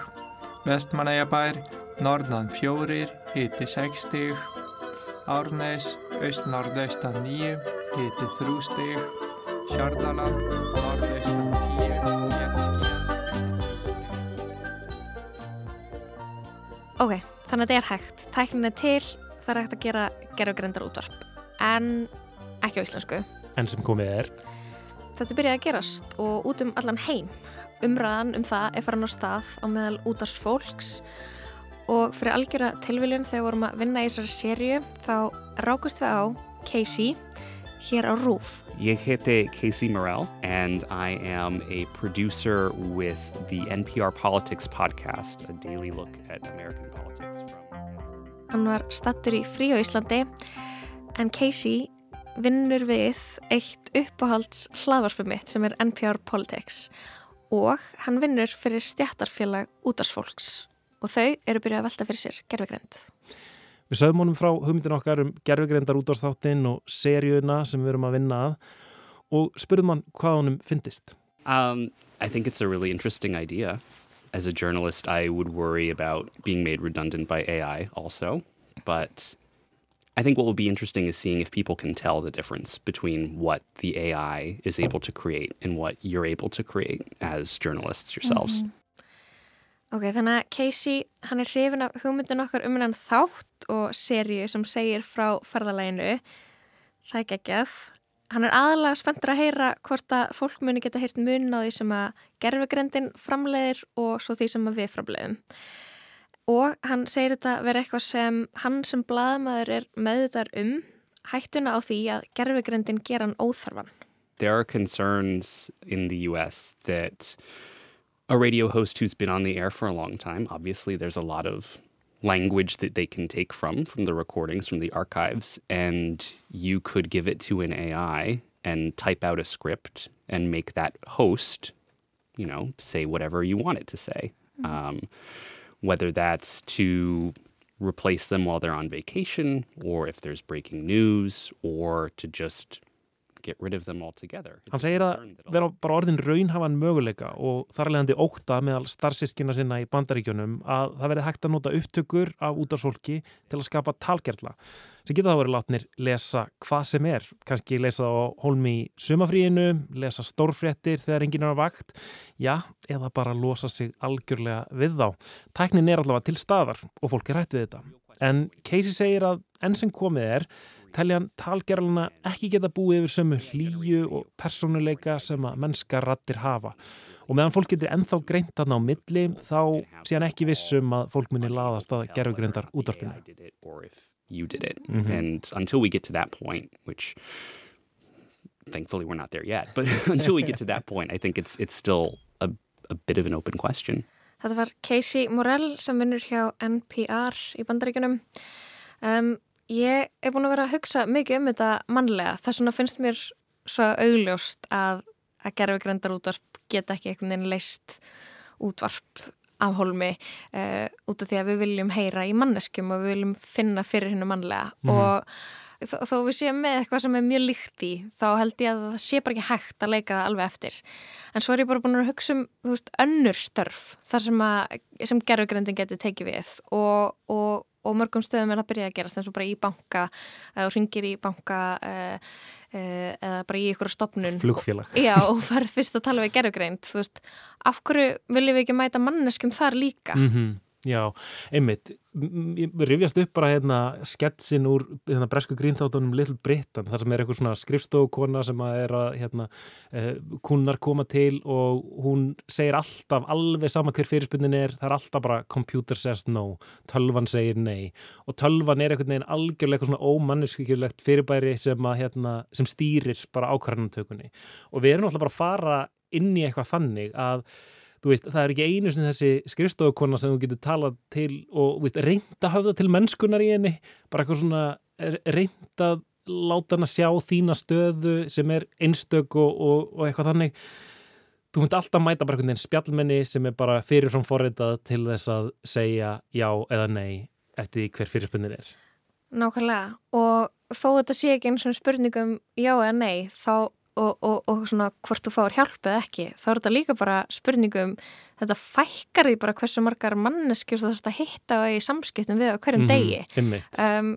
vestmanæjabær, norðan 4, hiti 6 stig, Árnes, aust-norðaustan 9, hiti 3 stig, Sjárdaland, norðaustan 10, Ok, þannig að þetta er hægt. Tæknin er til, það er hægt að gera gerfugrindar útvarp. En ekki á íslensku. En sem komið er? Þetta byrjaði að gerast og út um allan heim. Umræðan um það er farin á stað á meðal útvarsfólks og fyrir algjöra tilviljun þegar vorum að vinna í þessari sériu þá rákust við á Casey hér á RÚF. Ég heiti Casey Morrell and I am a producer with the NPR Politics podcast, a daily look at American politics. Hann var stattur í frí á Íslandi en Casey vinnur við eitt uppáhalds hlaðvarpið mitt sem er NPR Politics og hann vinnur fyrir stjættarfélag útarsfólks og þau eru byrjað að velta fyrir sér gerfugrind. Við sögum honum frá hugmyndin okkar um gerfugrindar útvarsþáttinn og seríuna sem við erum að vinna að og spurðum hann hvað honum fyndist. Um, I think it's a really interesting idea. As a journalist, I would worry about being made redundant by AI also, but I think what will be interesting is seeing if people can tell the difference between what the AI is able to create and what you're able to create as journalists yourselves. Mm -hmm. Ok, þannig að Casey, hann er hrifin af hugmyndin okkar um hennan þátt og sériu sem segir frá ferðalæginu. Það er geggjað. Hann er aðalega spenntur að heyra hvort að fólk muni geta heyrt mun á því sem að gerfugrendin framleiðir og svo því sem að við framleiðum. Og hann segir þetta verið eitthvað sem hann sem bladamæður er meðutar um hættuna á því að gerfugrendin gera hann óþarfan. There are concerns in the US that a radio host who's been on the air for a long time, obviously there's a lot of language that they can take from from the recordings from the archives and you could give it to an AI and type out a script and make that host you know say whatever you want it to say mm-hmm. um, whether that's to replace them while they're on vacation or if there's breaking news or to just Hann segir að vera bara orðin raunhafan möguleika og þar leðandi óta meðal starfsískina sinna í bandaríkjunum að það verði hægt að nota upptökur af útafsfólki til að skapa talgerla sem geta þá verið látnir lesa hvað sem er, kannski lesa á holmi í sumafríinu, lesa stórfréttir þegar enginn er á vakt, já, eða bara losa sig algjörlega við þá. Tæknin er allavega til staðar og fólk er hægt við þetta. En Casey segir að enn sem komið er telja hann talgerluna ekki geta búið yfir sömu hlýju og personuleika sem að mennska rattir hafa. Og meðan fólk getur ennþá greint þarna á milli þá sé hann ekki vissum að fólk muni laðast að did it mm -hmm. and until we get to that point which thankfully we're not there yet but until we get to that point I think it's, it's still a, a bit of an open question. Þetta var Casey Morell sem vinnur hjá NPR í bandaríkunum um, Ég er búin að vera að hugsa mikið um þetta mannlega. Það svona finnst mér svo augljóst að, að gerfugrendar útvarp geta ekki einhvern veginn leist útvarp af holmi uh, út af því að við viljum heyra í manneskum og við viljum finna fyrir hennu mannlega mm -hmm. og þó, við séum með eitthvað sem er mjög líkt í þá held ég að það sé bara ekki hægt að leika það alveg eftir. En svo er ég bara búin að hugsa um veist önnur störf þar sem, sem gerfugrendin getur tekið við og, og og mörgum stöðum er það að byrja að gerast eins og bara í banka eða ringir í banka uh, eða bara í ykkur stopnun flugfélag. Já, og farið fyrst að tala við gerðugreint af hverju viljum við ekki mæta manneskum þar líka? Mm -hmm. Já, einmitt, rifjast upp bara hérna sketsin úr hérna, bresku grínþáttunum Little Britain þar sem er eitthvað svona skrifstofukona sem að er að hérna, eh, kunnar koma til og hún segir alltaf alveg sama hver fyrirspunnin er, það er alltaf bara computer says no, tölvan segir nei og tölvan er einhvern veginn algjörlega eitthvað svona ómanneskvíkjulegt fyrirbæri sem, að, hérna, sem stýrir bara ákvarðanumtökunni og við erum alltaf bara að fara inn í eitthvað þannig að Veist, það er ekki einu sem þessi skrifstofukonna sem þú getur talað til og reynda það til mennskunar í henni. Bara eitthvað svona reynda að láta hann að sjá þína stöðu sem er einstök og, og, og eitthvað þannig. Þú myndi alltaf mæta bara einhvern veginn spjallmenni sem er bara fyrirfram forreitað til þess að segja já eða nei eftir hver fyrirspunnir er. Nákvæmlega. Og þó þetta sé ekki eins og spurningum já eða nei þá og, og, og svona hvort þú fáur hjálp eða ekki þá er þetta líka bara spurningum þetta fækkar því bara hversu margar manneskjur þú þarfst að hitta í samskiptum við á hverjum mm -hmm, degi um,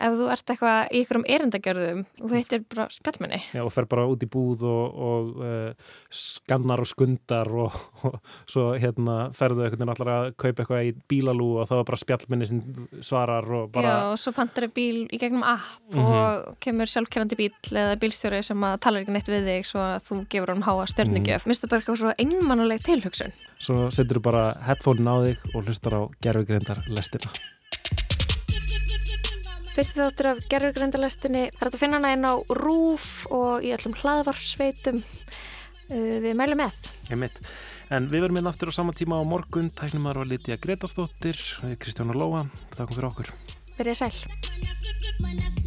ef þú ert eitthvað í ykkurum erindagjörðum og þú heitir bara spjallmenni Já, og fer bara út í búð og, og uh, skannar og skundar og, og svo hérna ferðu einhvern veginn allar að kaupa eitthvað í bílalú og þá er bara spjallmenni sem svarar og bara... Já, og svo pantar þau bíl í gegnum app mm -hmm. og kemur sjálfkerrandi bíl eða bílstjóri sem að tala ekki neitt við þig svo að þú gefur hann háa stjörningjöf. Mm. Minnst það bara eitthvað svo einmannuleg tilhugsun. Svo setur þú bara headphone á þig og hlustar á gerfugrindar lestina. Fyrsti þáttur af gerðurgrindalestinni er að finna hana inn á rúf og í öllum hlaðvarsveitum. Uh, við mælum með. En við verum inn aftur á sama tíma á morgun. Tæknum að það var litið að Gretastóttir, Kristján og Lóa. Takk fyrir okkur. Verðið sæl.